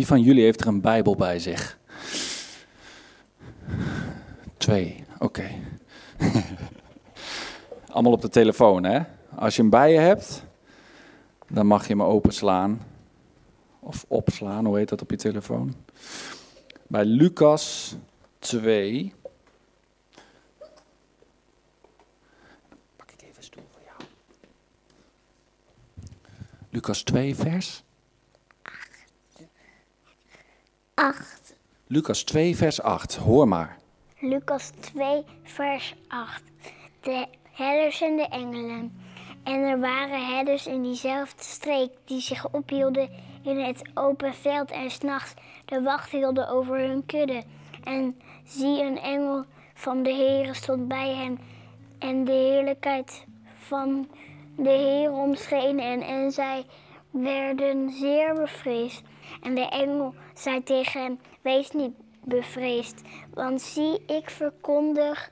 Wie van jullie heeft er een Bijbel bij zich? Twee, oké. Allemaal op de telefoon, hè? Als je een bij je hebt, dan mag je hem openslaan. Of opslaan, hoe heet dat op je telefoon? Bij Lucas 2. Pak ik even een stoel voor jou. Lucas 2, vers 8. Lucas 2, vers 8. Hoor maar. Lucas 2, vers 8. De herders en de engelen. En er waren herders in diezelfde streek die zich ophielden in het open veld en s'nachts de wacht hielden over hun kudde. En zie, een engel van de Heere stond bij hen en de heerlijkheid van de Heer omscheen hen. en zij werden zeer bevreesd. En de engel zei tegen hen, wees niet bevreesd, want zie, ik verkondig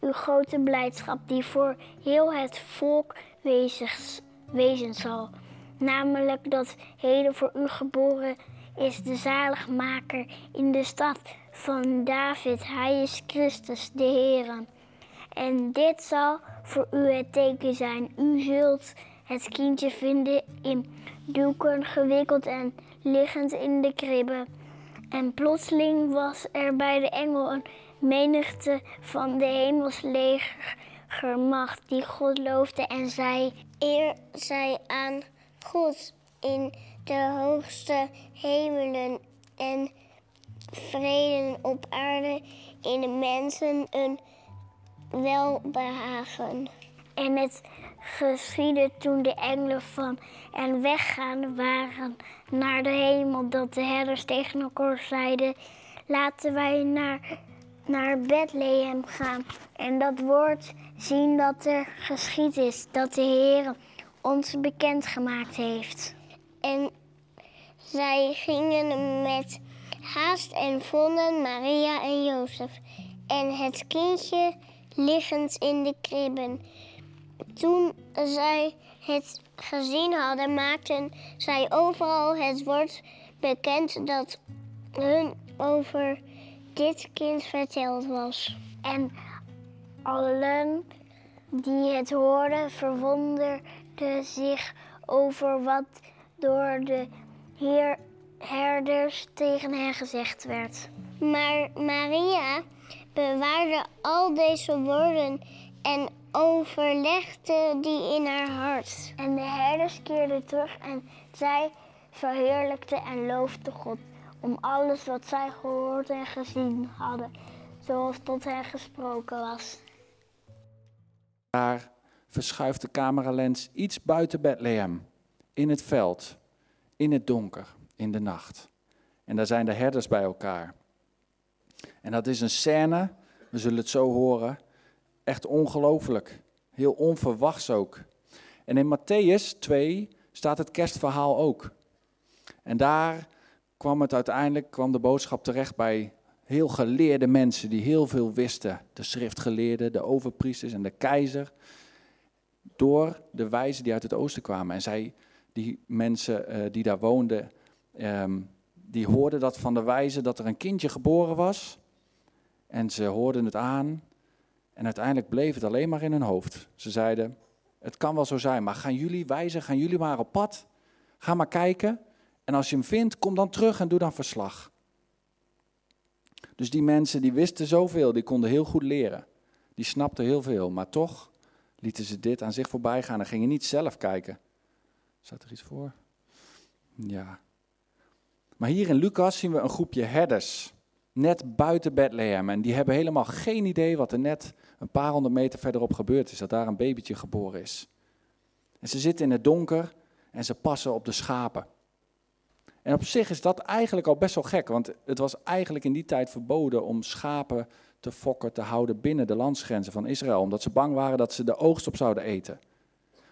uw grote blijdschap die voor heel het volk wezen zal. Namelijk dat heden voor u geboren is de zaligmaker in de stad van David. Hij is Christus de Heer. En dit zal voor u het teken zijn. U zult het kindje vinden in doeken gewikkeld en liggend in de kribbe. En plotseling was er bij de engel een menigte van de hemelslegermacht die God loofde en zei... Eer zij aan God in de hoogste hemelen en vrede op aarde in de mensen een welbehagen. En het geschiedde toen de engelen van en weggaan waren naar de hemel, dat de herders tegen elkaar zeiden: Laten wij naar, naar Bethlehem gaan en dat woord zien dat er geschied is, dat de Heer ons bekendgemaakt heeft. En zij gingen met haast en vonden Maria en Jozef en het kindje liggend in de kribben. Toen zij het gezien hadden, maakten zij overal het woord bekend dat hun over dit kind verteld was. En allen die het hoorden verwonderden zich over wat door de heer herders tegen hen gezegd werd. Maar Maria bewaarde al deze woorden en overlegde die in haar hart. En de herders keerden terug en zij verheerlijkten en loofden God om alles wat zij gehoord en gezien hadden, zoals tot hen gesproken was. Daar verschuift de cameralens iets buiten Bethlehem, in het veld, in het donker, in de nacht. En daar zijn de herders bij elkaar. En dat is een scène, we zullen het zo horen, echt ongelooflijk. Heel onverwachts ook. En in Matthäus 2 staat het kerstverhaal ook. En daar kwam het uiteindelijk, kwam de boodschap terecht bij heel geleerde mensen die heel veel wisten. De schriftgeleerden, de overpriesters en de keizer. Door de wijzen die uit het oosten kwamen. En zij, die mensen eh, die daar woonden, ehm, die hoorden dat van de wijzen dat er een kindje geboren was. En ze hoorden het aan. En uiteindelijk bleef het alleen maar in hun hoofd. Ze zeiden, het kan wel zo zijn, maar gaan jullie wijzen, gaan jullie maar op pad. Ga maar kijken. En als je hem vindt, kom dan terug en doe dan verslag. Dus die mensen die wisten zoveel, die konden heel goed leren. Die snapten heel veel, maar toch lieten ze dit aan zich voorbij gaan en gingen niet zelf kijken. Staat er iets voor? Ja. Maar hier in Lucas zien we een groepje herders, net buiten Bethlehem. En die hebben helemaal geen idee wat er net een paar honderd meter verderop gebeurd is, dat daar een babytje geboren is. En ze zitten in het donker en ze passen op de schapen. En op zich is dat eigenlijk al best wel gek, want het was eigenlijk in die tijd verboden om schapen te fokken, te houden binnen de landsgrenzen van Israël, omdat ze bang waren dat ze de oogst op zouden eten.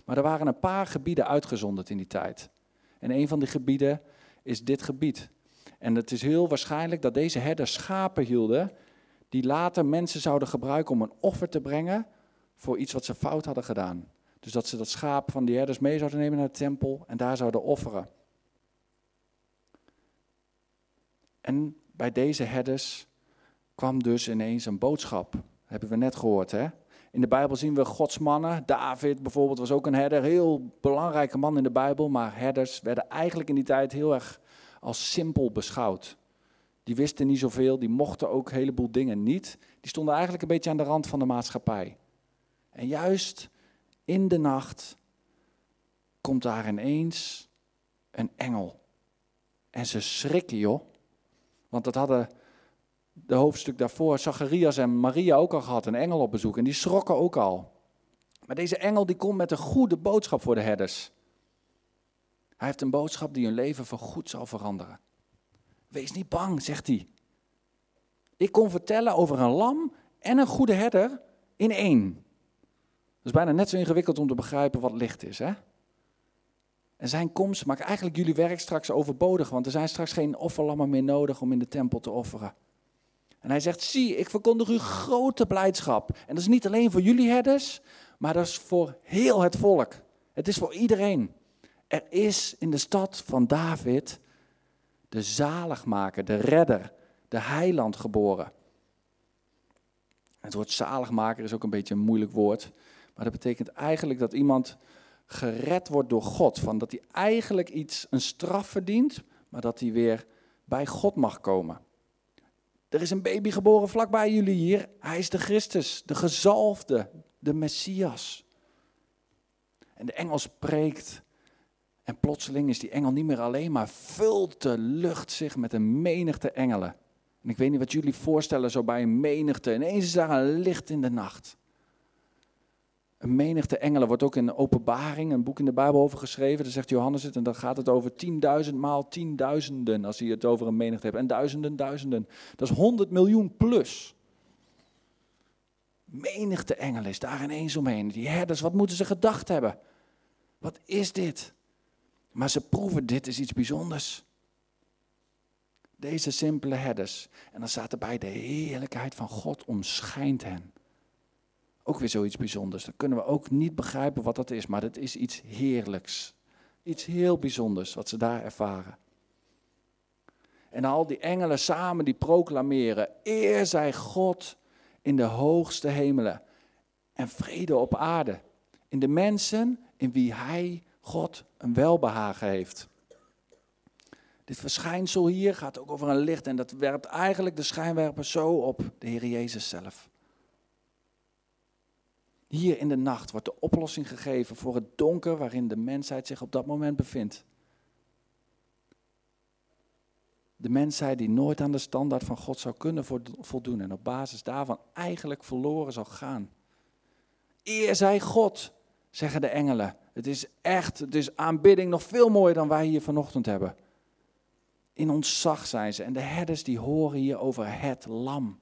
Maar er waren een paar gebieden uitgezonderd in die tijd. En een van die gebieden is dit gebied. En het is heel waarschijnlijk dat deze herders schapen hielden, die later mensen zouden gebruiken om een offer te brengen voor iets wat ze fout hadden gedaan. Dus dat ze dat schaap van die herders mee zouden nemen naar de tempel en daar zouden offeren. En bij deze herders kwam dus ineens een boodschap. Dat hebben we net gehoord, hè? In de Bijbel zien we Gods mannen. David bijvoorbeeld was ook een herder, heel belangrijke man in de Bijbel. Maar herders werden eigenlijk in die tijd heel erg als simpel beschouwd. Die wisten niet zoveel, die mochten ook een heleboel dingen niet. Die stonden eigenlijk een beetje aan de rand van de maatschappij. En juist in de nacht komt daar ineens een engel. En ze schrikken, joh. Want dat hadden de hoofdstuk daarvoor Zacharias en Maria ook al gehad, een engel op bezoek. En die schrokken ook al. Maar deze engel die komt met een goede boodschap voor de herders. Hij heeft een boodschap die hun leven voorgoed zal veranderen. Wees niet bang, zegt hij. Ik kon vertellen over een lam en een goede herder in één. Dat is bijna net zo ingewikkeld om te begrijpen wat licht is, hè? En zijn komst maakt eigenlijk jullie werk straks overbodig, want er zijn straks geen offerlammen meer nodig om in de tempel te offeren. En hij zegt, zie, ik verkondig u grote blijdschap. En dat is niet alleen voor jullie herders, maar dat is voor heel het volk. Het is voor iedereen. Er is in de stad van David de zaligmaker, de redder, de heiland geboren. Het woord zaligmaker is ook een beetje een moeilijk woord, maar dat betekent eigenlijk dat iemand gered wordt door God. Van dat hij eigenlijk iets, een straf verdient, maar dat hij weer bij God mag komen. Er is een baby geboren vlakbij jullie hier. Hij is de Christus, de gezalfde, de Messias. En de engel spreekt. En plotseling is die engel niet meer alleen, maar vult de lucht zich met een menigte engelen. En ik weet niet wat jullie voorstellen zo bij een menigte. Ineens is daar een licht in de nacht. Een menigte engelen wordt ook in openbaring, een boek in de Bijbel over geschreven. Daar zegt Johannes het en dan gaat het over tienduizend maal tienduizenden. Als hij het over een menigte hebt. En duizenden, duizenden. Dat is honderd miljoen plus. Menigte engelen is daar ineens omheen. Die herders, wat moeten ze gedacht hebben? Wat is dit? Maar ze proeven, dit is iets bijzonders. Deze simpele herders. En dan staat erbij, de heerlijkheid van God omschijnt hen. Ook weer zoiets bijzonders. Dan kunnen we ook niet begrijpen wat dat is, maar het is iets heerlijks. Iets heel bijzonders wat ze daar ervaren. En al die engelen samen die proclameren, eer zij God in de hoogste hemelen en vrede op aarde. In de mensen in wie Hij, God, een welbehagen heeft. Dit verschijnsel hier gaat ook over een licht en dat werpt eigenlijk de schijnwerper zo op de Heer Jezus zelf. Hier in de nacht wordt de oplossing gegeven voor het donker waarin de mensheid zich op dat moment bevindt. De mensheid die nooit aan de standaard van God zou kunnen voldoen en op basis daarvan eigenlijk verloren zal gaan. Eer zij God, zeggen de engelen. Het is echt, het is aanbidding nog veel mooier dan wij hier vanochtend hebben. In ons zag zijn ze en de herders die horen hier over het lam.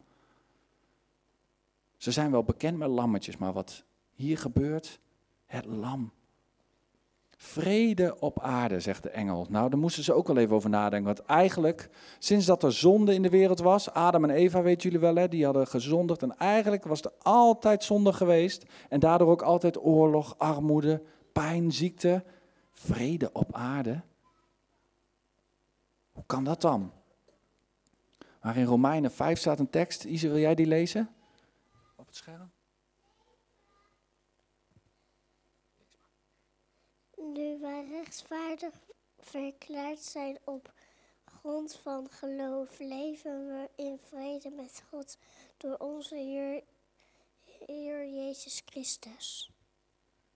Ze zijn wel bekend met lammetjes, maar wat hier gebeurt, het lam. Vrede op aarde, zegt de engel. Nou, daar moesten ze ook wel even over nadenken. Want eigenlijk, sinds dat er zonde in de wereld was, Adam en Eva, weet jullie wel, hè, die hadden gezondigd. En eigenlijk was er altijd zonde geweest. En daardoor ook altijd oorlog, armoede, pijn, ziekte. Vrede op aarde. Hoe kan dat dan? Maar in Romeinen 5 staat een tekst. Ise, wil jij die lezen? Op het scherm. Nu wij rechtvaardig verklaard zijn op grond van geloof, leven we in vrede met God door onze Heer, Heer Jezus Christus.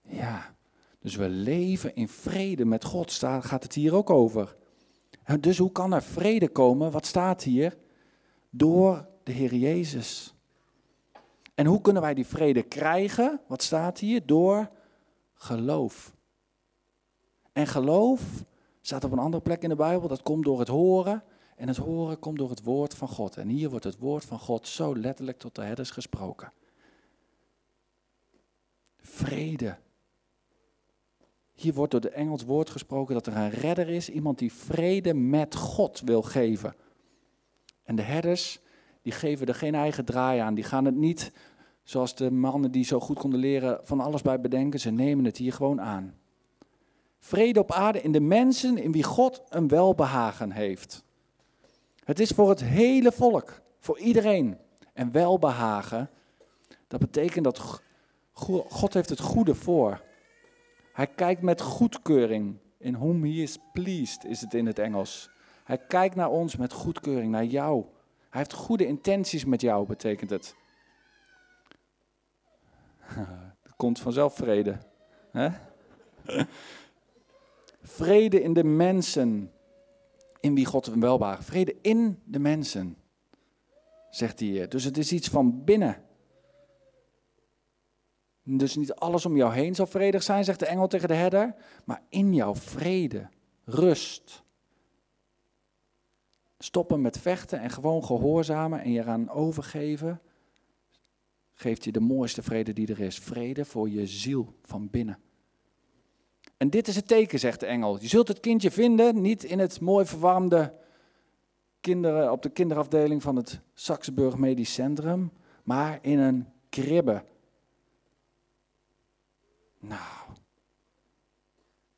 Ja, dus we leven in vrede met God, daar gaat het hier ook over. Dus hoe kan er vrede komen? Wat staat hier? Door de Heer Jezus. En hoe kunnen wij die vrede krijgen? Wat staat hier? Door geloof. En geloof staat op een andere plek in de Bijbel, dat komt door het horen. En het horen komt door het woord van God. En hier wordt het woord van God zo letterlijk tot de herders gesproken. Vrede. Hier wordt door de Engels woord gesproken dat er een redder is, iemand die vrede met God wil geven. En de herders, die geven er geen eigen draai aan. Die gaan het niet, zoals de mannen die zo goed konden leren, van alles bij bedenken. Ze nemen het hier gewoon aan. Vrede op aarde in de mensen in wie God een welbehagen heeft. Het is voor het hele volk, voor iedereen. En welbehagen, dat betekent dat God heeft het goede voor. Hij kijkt met goedkeuring. In whom he is pleased is het in het Engels. Hij kijkt naar ons met goedkeuring, naar jou. Hij heeft goede intenties met jou, betekent het. er komt vanzelf vrede. Hè? Vrede in de mensen, in wie God een welbaar. Vrede in de mensen, zegt hij. Dus het is iets van binnen. Dus niet alles om jou heen zal vredig zijn, zegt de engel tegen de herder, maar in jouw vrede. rust. Stoppen met vechten en gewoon gehoorzamen en je eraan overgeven, geeft je de mooiste vrede die er is. Vrede voor je ziel van binnen. En dit is het teken, zegt de engel. Je zult het kindje vinden, niet in het mooi verwarmde kinderen, op de kinderafdeling van het Saxenburg Medisch Centrum, maar in een kribbe. Nou,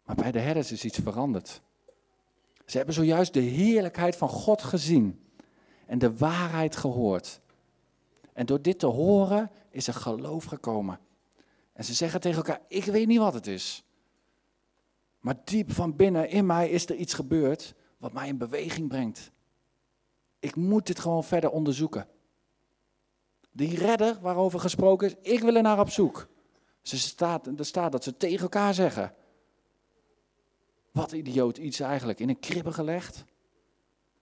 maar bij de herders is iets veranderd. Ze hebben zojuist de heerlijkheid van God gezien en de waarheid gehoord. En door dit te horen is er geloof gekomen. En ze zeggen tegen elkaar: Ik weet niet wat het is. Maar diep van binnen in mij is er iets gebeurd wat mij in beweging brengt. Ik moet dit gewoon verder onderzoeken. Die redder waarover gesproken is, ik wil er naar op zoek. Ze staat, er staat dat ze tegen elkaar zeggen. Wat idioot iets eigenlijk, in een kribbe gelegd.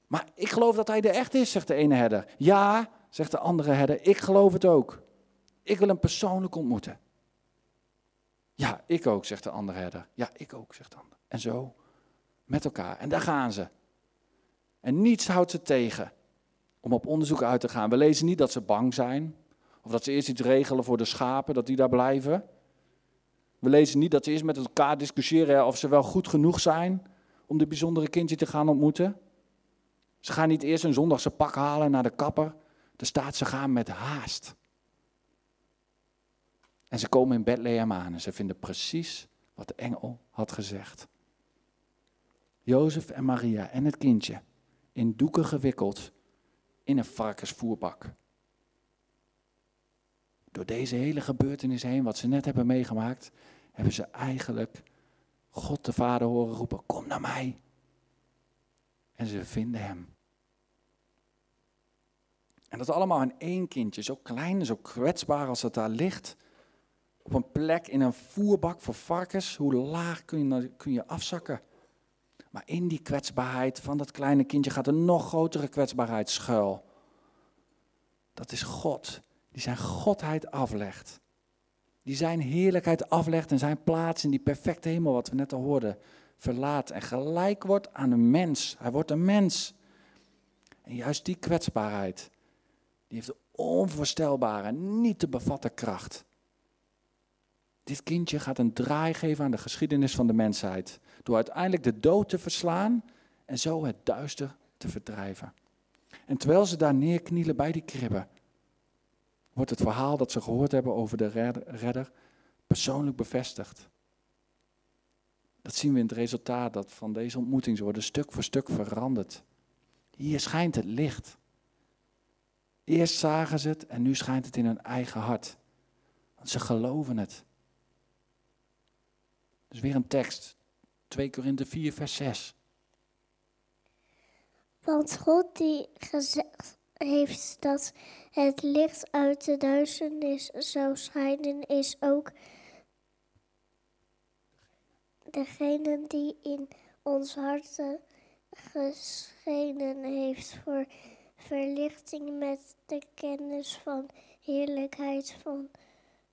Maar ik geloof dat hij er echt is, zegt de ene herder. Ja, zegt de andere herder, ik geloof het ook. Ik wil hem persoonlijk ontmoeten. Ja, ik ook, zegt de andere herder. Ja, ik ook, zegt de ander. En zo, met elkaar. En daar gaan ze. En niets houdt ze tegen om op onderzoek uit te gaan. We lezen niet dat ze bang zijn. Of dat ze eerst iets regelen voor de schapen, dat die daar blijven. We lezen niet dat ze eerst met elkaar discussiëren of ze wel goed genoeg zijn om dit bijzondere kindje te gaan ontmoeten. Ze gaan niet eerst een zondagse pak halen naar de kapper. Er staat ze gaan met haast. En ze komen in Bethlehem aan en ze vinden precies wat de engel had gezegd. Jozef en Maria en het kindje in doeken gewikkeld in een varkensvoerbak. Door deze hele gebeurtenis heen, wat ze net hebben meegemaakt, hebben ze eigenlijk God de Vader horen roepen: Kom naar mij. En ze vinden hem. En dat allemaal in één kindje, zo klein zo kwetsbaar als het daar ligt. Op een plek in een voerbak voor varkens. Hoe laag kun je, kun je afzakken? Maar in die kwetsbaarheid van dat kleine kindje gaat een nog grotere kwetsbaarheid schuil. Dat is God, die zijn godheid aflegt. Die zijn heerlijkheid aflegt en zijn plaats in die perfecte hemel, wat we net al hoorden, verlaat. En gelijk wordt aan een mens. Hij wordt een mens. En juist die kwetsbaarheid, die heeft een onvoorstelbare, niet te bevatten kracht. Dit kindje gaat een draai geven aan de geschiedenis van de mensheid. Door uiteindelijk de dood te verslaan en zo het duister te verdrijven. En terwijl ze daar neerknielen bij die kribben, wordt het verhaal dat ze gehoord hebben over de redder persoonlijk bevestigd. Dat zien we in het resultaat dat van deze ontmoeting. Ze worden stuk voor stuk veranderd. Hier schijnt het licht. Eerst zagen ze het en nu schijnt het in hun eigen hart. Want ze geloven het. Dus weer een tekst. 2 Korinthe 4, vers 6. Want God die gezegd heeft dat het licht uit de duisternis zou schijnen, is ook degene die in ons harten geschenen heeft voor verlichting met de kennis van heerlijkheid van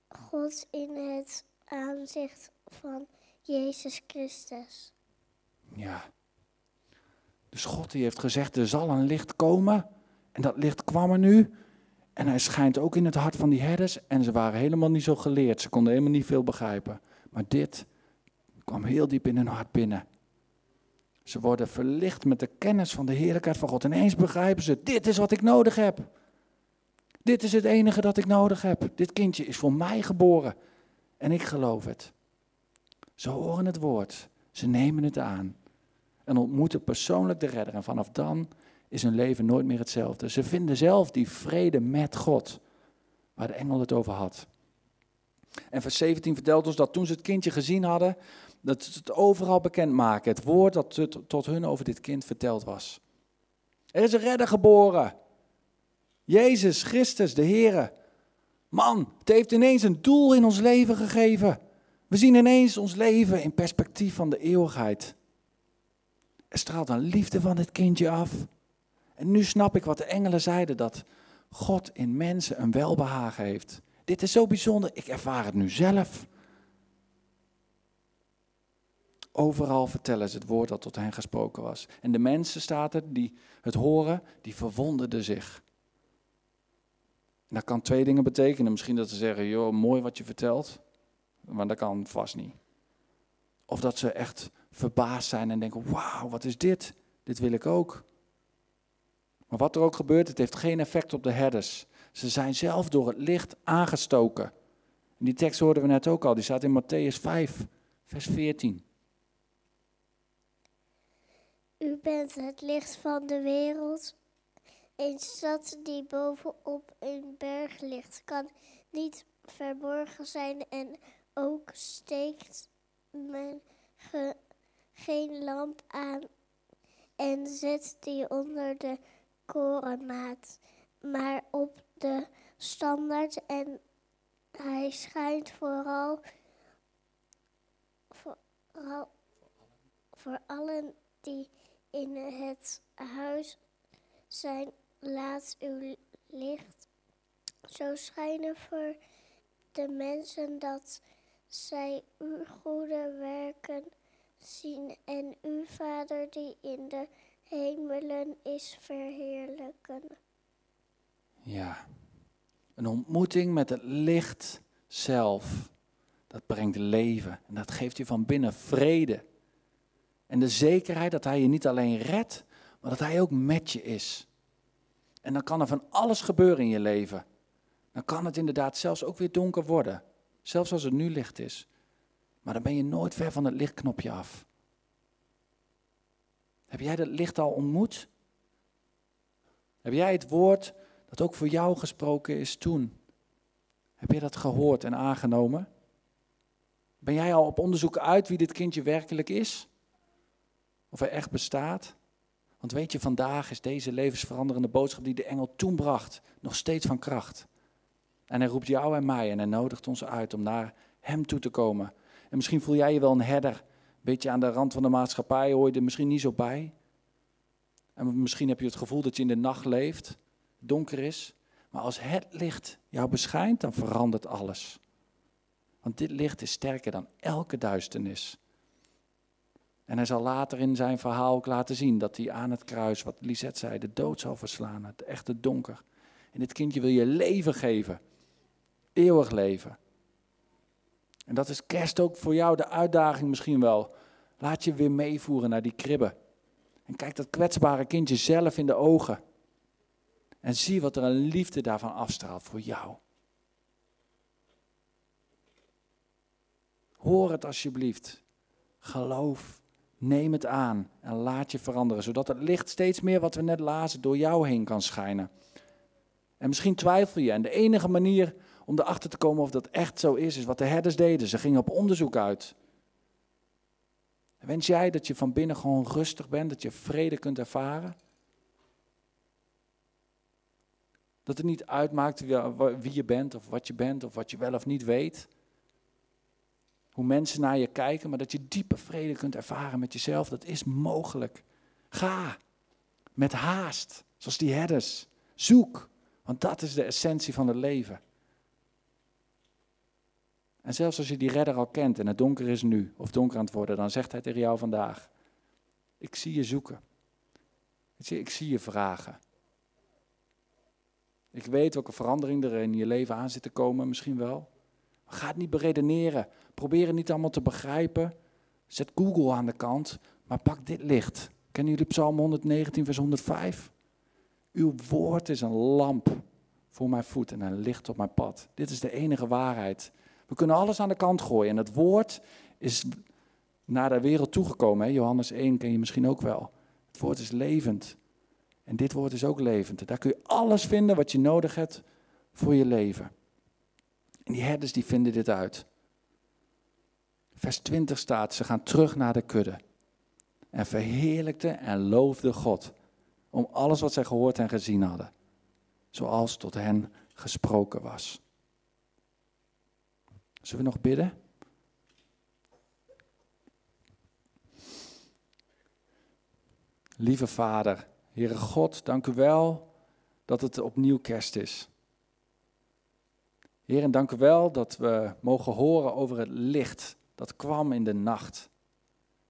God in het aanzicht van Jezus Christus. Ja. Dus God die heeft gezegd, er zal een licht komen. En dat licht kwam er nu. En hij schijnt ook in het hart van die herders. En ze waren helemaal niet zo geleerd. Ze konden helemaal niet veel begrijpen. Maar dit kwam heel diep in hun hart binnen. Ze worden verlicht met de kennis van de heerlijkheid van God. Ineens begrijpen ze, dit is wat ik nodig heb. Dit is het enige dat ik nodig heb. Dit kindje is voor mij geboren. En ik geloof het. Ze horen het woord. Ze nemen het aan. En ontmoeten persoonlijk de redder. En vanaf dan is hun leven nooit meer hetzelfde. Ze vinden zelf die vrede met God. Waar de engel het over had. En vers 17 vertelt ons dat toen ze het kindje gezien hadden, dat ze het overal bekend maken. Het woord dat tot hun over dit kind verteld was. Er is een redder geboren. Jezus Christus, de Heer. Man, het heeft ineens een doel in ons leven gegeven. We zien ineens ons leven in perspectief van de eeuwigheid. Er straalt een liefde van dit kindje af. En nu snap ik wat de engelen zeiden, dat God in mensen een welbehagen heeft. Dit is zo bijzonder, ik ervaar het nu zelf. Overal vertellen ze het woord dat tot hen gesproken was. En de mensen, staat er, die het horen, die verwonderden zich. En dat kan twee dingen betekenen. Misschien dat ze zeggen, joh, mooi wat je vertelt. Maar dat kan vast niet. Of dat ze echt verbaasd zijn en denken, wauw, wat is dit? Dit wil ik ook. Maar wat er ook gebeurt, het heeft geen effect op de herders. Ze zijn zelf door het licht aangestoken. En die tekst hoorden we net ook al, die staat in Matthäus 5, vers 14. U bent het licht van de wereld. Een stad die bovenop een berg ligt, kan niet verborgen zijn en ook steekt men ge- geen lamp aan en zet die onder de korenmaat, maar op de standaard en hij schijnt vooral, vooral voor allen die in het huis zijn, laat uw licht zo schijnen voor de mensen dat zij uw goede werken zien en uw Vader die in de hemelen is verheerlijken. Ja, een ontmoeting met het licht zelf. Dat brengt leven en dat geeft je van binnen vrede. En de zekerheid dat hij je niet alleen redt, maar dat hij ook met je is. En dan kan er van alles gebeuren in je leven. Dan kan het inderdaad zelfs ook weer donker worden. Zelfs als het nu licht is. Maar dan ben je nooit ver van het lichtknopje af. Heb jij dat licht al ontmoet? Heb jij het woord dat ook voor jou gesproken is toen? Heb je dat gehoord en aangenomen? Ben jij al op onderzoek uit wie dit kindje werkelijk is? Of hij echt bestaat? Want weet je, vandaag is deze levensveranderende boodschap die de engel toen bracht nog steeds van kracht. En hij roept jou en mij en hij nodigt ons uit om naar hem toe te komen. En misschien voel jij je wel een herder, een beetje aan de rand van de maatschappij, hoor je er misschien niet zo bij. En misschien heb je het gevoel dat je in de nacht leeft, donker is. Maar als het licht jou beschijnt, dan verandert alles. Want dit licht is sterker dan elke duisternis. En hij zal later in zijn verhaal ook laten zien dat hij aan het kruis, wat Lisette zei, de dood zal verslaan, het echte donker. En dit kindje wil je leven geven, eeuwig leven. En dat is kerst ook voor jou de uitdaging misschien wel. Laat je weer meevoeren naar die kribben. En kijk dat kwetsbare kindje zelf in de ogen. En zie wat er een liefde daarvan afstraalt voor jou. Hoor het alsjeblieft. Geloof. Neem het aan en laat je veranderen, zodat het licht steeds meer wat we net lazen door jou heen kan schijnen. En misschien twijfel je en de enige manier om erachter te komen of dat echt zo is, is wat de herders deden. Ze gingen op onderzoek uit. Wens jij dat je van binnen gewoon rustig bent, dat je vrede kunt ervaren? Dat het niet uitmaakt wie je bent of wat je bent of wat je wel of niet weet. Hoe mensen naar je kijken, maar dat je diepe vrede kunt ervaren met jezelf, dat is mogelijk. Ga met haast, zoals die herders. Zoek, want dat is de essentie van het leven. En zelfs als je die redder al kent en het donker is nu, of donker aan het worden, dan zegt hij tegen jou vandaag, ik zie je zoeken. Ik zie je vragen. Ik weet welke verandering er in je leven aan zit te komen, misschien wel. Ga het niet beredeneren. Probeer het niet allemaal te begrijpen. Zet Google aan de kant, maar pak dit licht. Kennen jullie Psalm 119, vers 105? Uw woord is een lamp voor mijn voet en een licht op mijn pad. Dit is de enige waarheid. We kunnen alles aan de kant gooien. En het woord is naar de wereld toegekomen. Hè? Johannes 1 ken je misschien ook wel. Het woord is levend. En dit woord is ook levend. Daar kun je alles vinden wat je nodig hebt voor je leven. En die herders die vinden dit uit. Vers 20 staat, ze gaan terug naar de kudde. En verheerlijkten en loofden God. Om alles wat zij gehoord en gezien hadden. Zoals tot hen gesproken was. Zullen we nog bidden? Lieve Vader, Heere God, dank u wel dat het opnieuw kerst is. Heer, en dank u wel dat we mogen horen over het licht dat kwam in de nacht.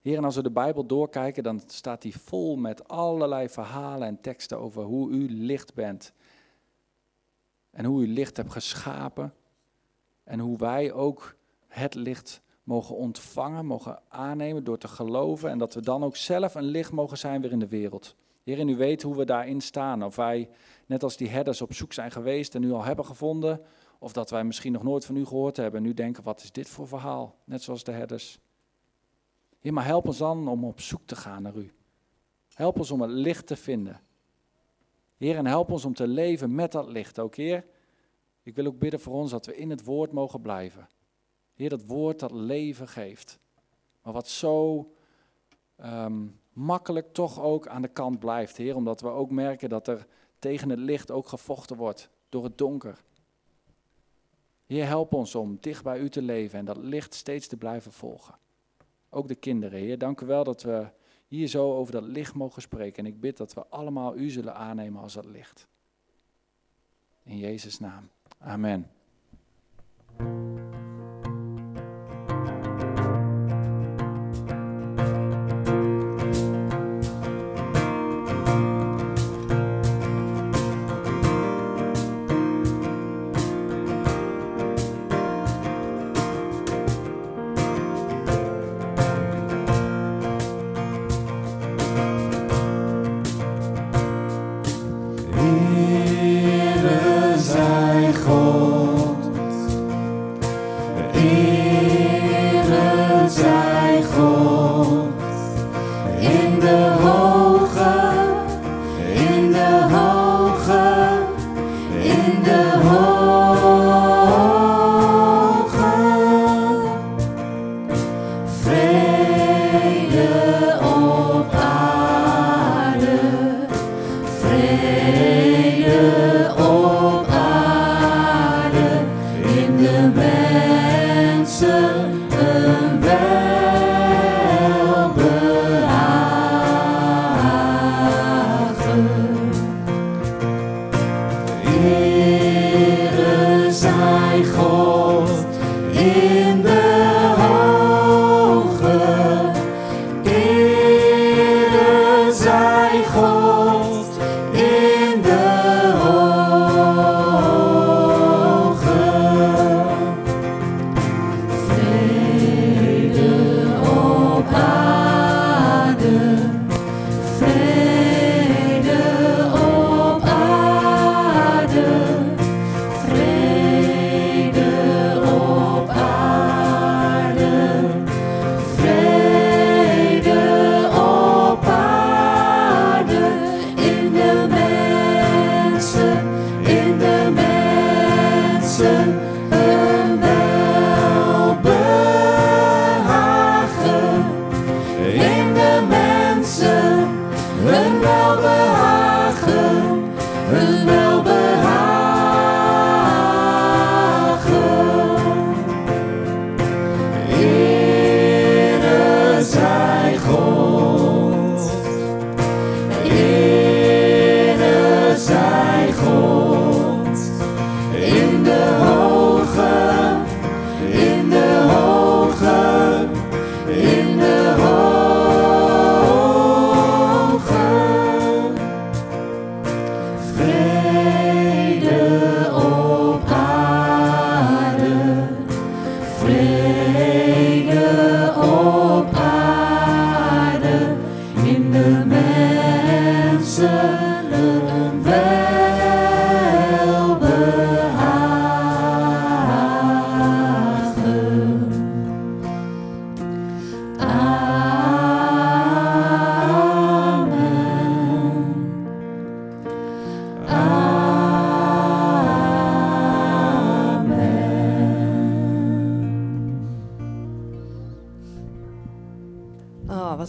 Heer, en als we de Bijbel doorkijken, dan staat die vol met allerlei verhalen en teksten over hoe u licht bent. En hoe u licht hebt geschapen. En hoe wij ook het licht mogen ontvangen, mogen aannemen door te geloven. En dat we dan ook zelf een licht mogen zijn weer in de wereld. Heer, en u weet hoe we daarin staan. Of wij, net als die herders, op zoek zijn geweest en u al hebben gevonden. Of dat wij misschien nog nooit van u gehoord hebben en nu denken, wat is dit voor verhaal? Net zoals de herders. Heer, maar help ons dan om op zoek te gaan naar u. Help ons om het licht te vinden. Heer, en help ons om te leven met dat licht ook, Heer. Ik wil ook bidden voor ons dat we in het woord mogen blijven. Heer, dat woord dat leven geeft. Maar wat zo ehm, makkelijk toch ook aan de kant blijft, Heer. Omdat we ook merken dat er tegen het licht ook gevochten wordt door het donker. Heer, help ons om dicht bij u te leven en dat licht steeds te blijven volgen. Ook de kinderen, Heer, dank u wel dat we hier zo over dat licht mogen spreken. En ik bid dat we allemaal u zullen aannemen als dat licht. In Jezus' naam. Amen.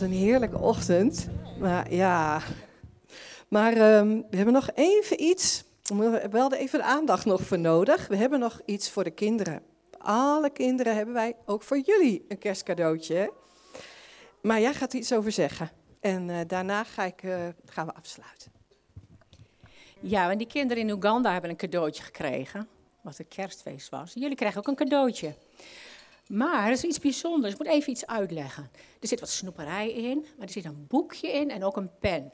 Een heerlijke ochtend. Maar ja. Maar ehm, we hebben nog even iets. We hebben wel even de aandacht nog voor nodig. We hebben nog iets voor de kinderen. Alle kinderen hebben wij ook voor jullie een kerstcadeautje. Maar jij gaat iets over zeggen. En eh, daarna ga ik, eh, gaan we afsluiten. Ja, want die kinderen in Oeganda hebben een cadeautje gekregen. Wat een kerstfeest was. Jullie krijgen ook een cadeautje. Maar er is iets bijzonders. Ik moet even iets uitleggen. Er zit wat snoeperij in, maar er zit een boekje in en ook een pen.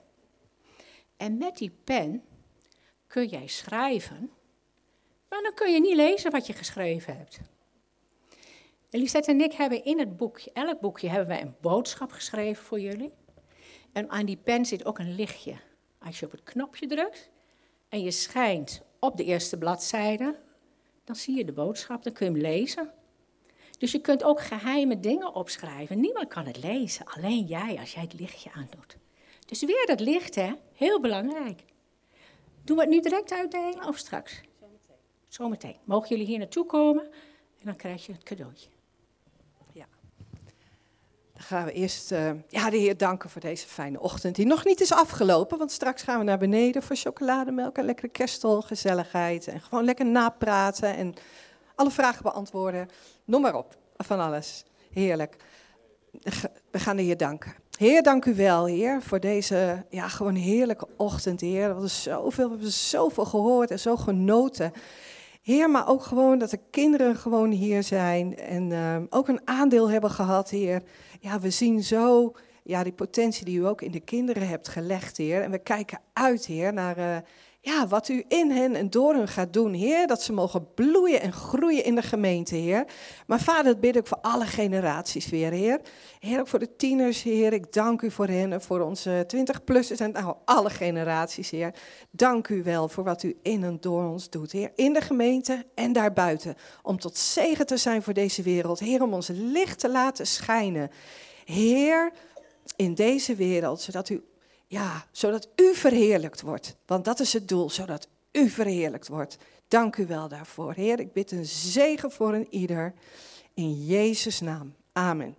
En met die pen kun jij schrijven, maar dan kun je niet lezen wat je geschreven hebt. Elisette en ik hebben in het boekje, elk boekje, hebben wij een boodschap geschreven voor jullie. En aan die pen zit ook een lichtje. Als je op het knopje drukt en je schijnt op de eerste bladzijde, dan zie je de boodschap, dan kun je hem lezen. Dus je kunt ook geheime dingen opschrijven. Niemand kan het lezen, alleen jij als jij het lichtje aandoet. Dus weer dat licht, hè? Heel belangrijk. Doen we het nu direct uitdelen of straks? Zometeen. Mogen jullie hier naartoe komen en dan krijg je het cadeautje. Dan gaan we eerst uh, ja, de Heer danken voor deze fijne ochtend, die nog niet is afgelopen. Want straks gaan we naar beneden voor chocolademelk en lekkere kerstel, gezelligheid. En gewoon lekker napraten en alle vragen beantwoorden. Noem maar op, van alles. Heerlijk. We gaan de Heer danken. Heer, dank u wel, Heer, voor deze ja, gewoon heerlijke ochtend, Heer. Zoveel, we hebben zoveel gehoord en zo genoten. Heer, maar ook gewoon dat de kinderen gewoon hier zijn en uh, ook een aandeel hebben gehad, Heer. Ja, we zien zo ja, die potentie die u ook in de kinderen hebt gelegd, Heer. En we kijken uit, Heer, naar uh, ja, wat u in hen en door hen gaat doen, Heer. Dat ze mogen bloeien en groeien in de gemeente, Heer. Maar Vader, dat bid ik voor alle generaties weer, Heer. Heer, ook voor de tieners, Heer. Ik dank u voor hen en voor onze 20-plussers en nou, alle generaties, Heer. Dank u wel voor wat u in en door ons doet, Heer. In de gemeente en daarbuiten. Om tot zegen te zijn voor deze wereld. Heer, om ons licht te laten schijnen. Heer, in deze wereld, zodat u ja, zodat u verheerlijkt wordt. Want dat is het doel, zodat u verheerlijkt wordt. Dank u wel daarvoor. Heer, ik bid een zegen voor een ieder. In Jezus' naam. Amen.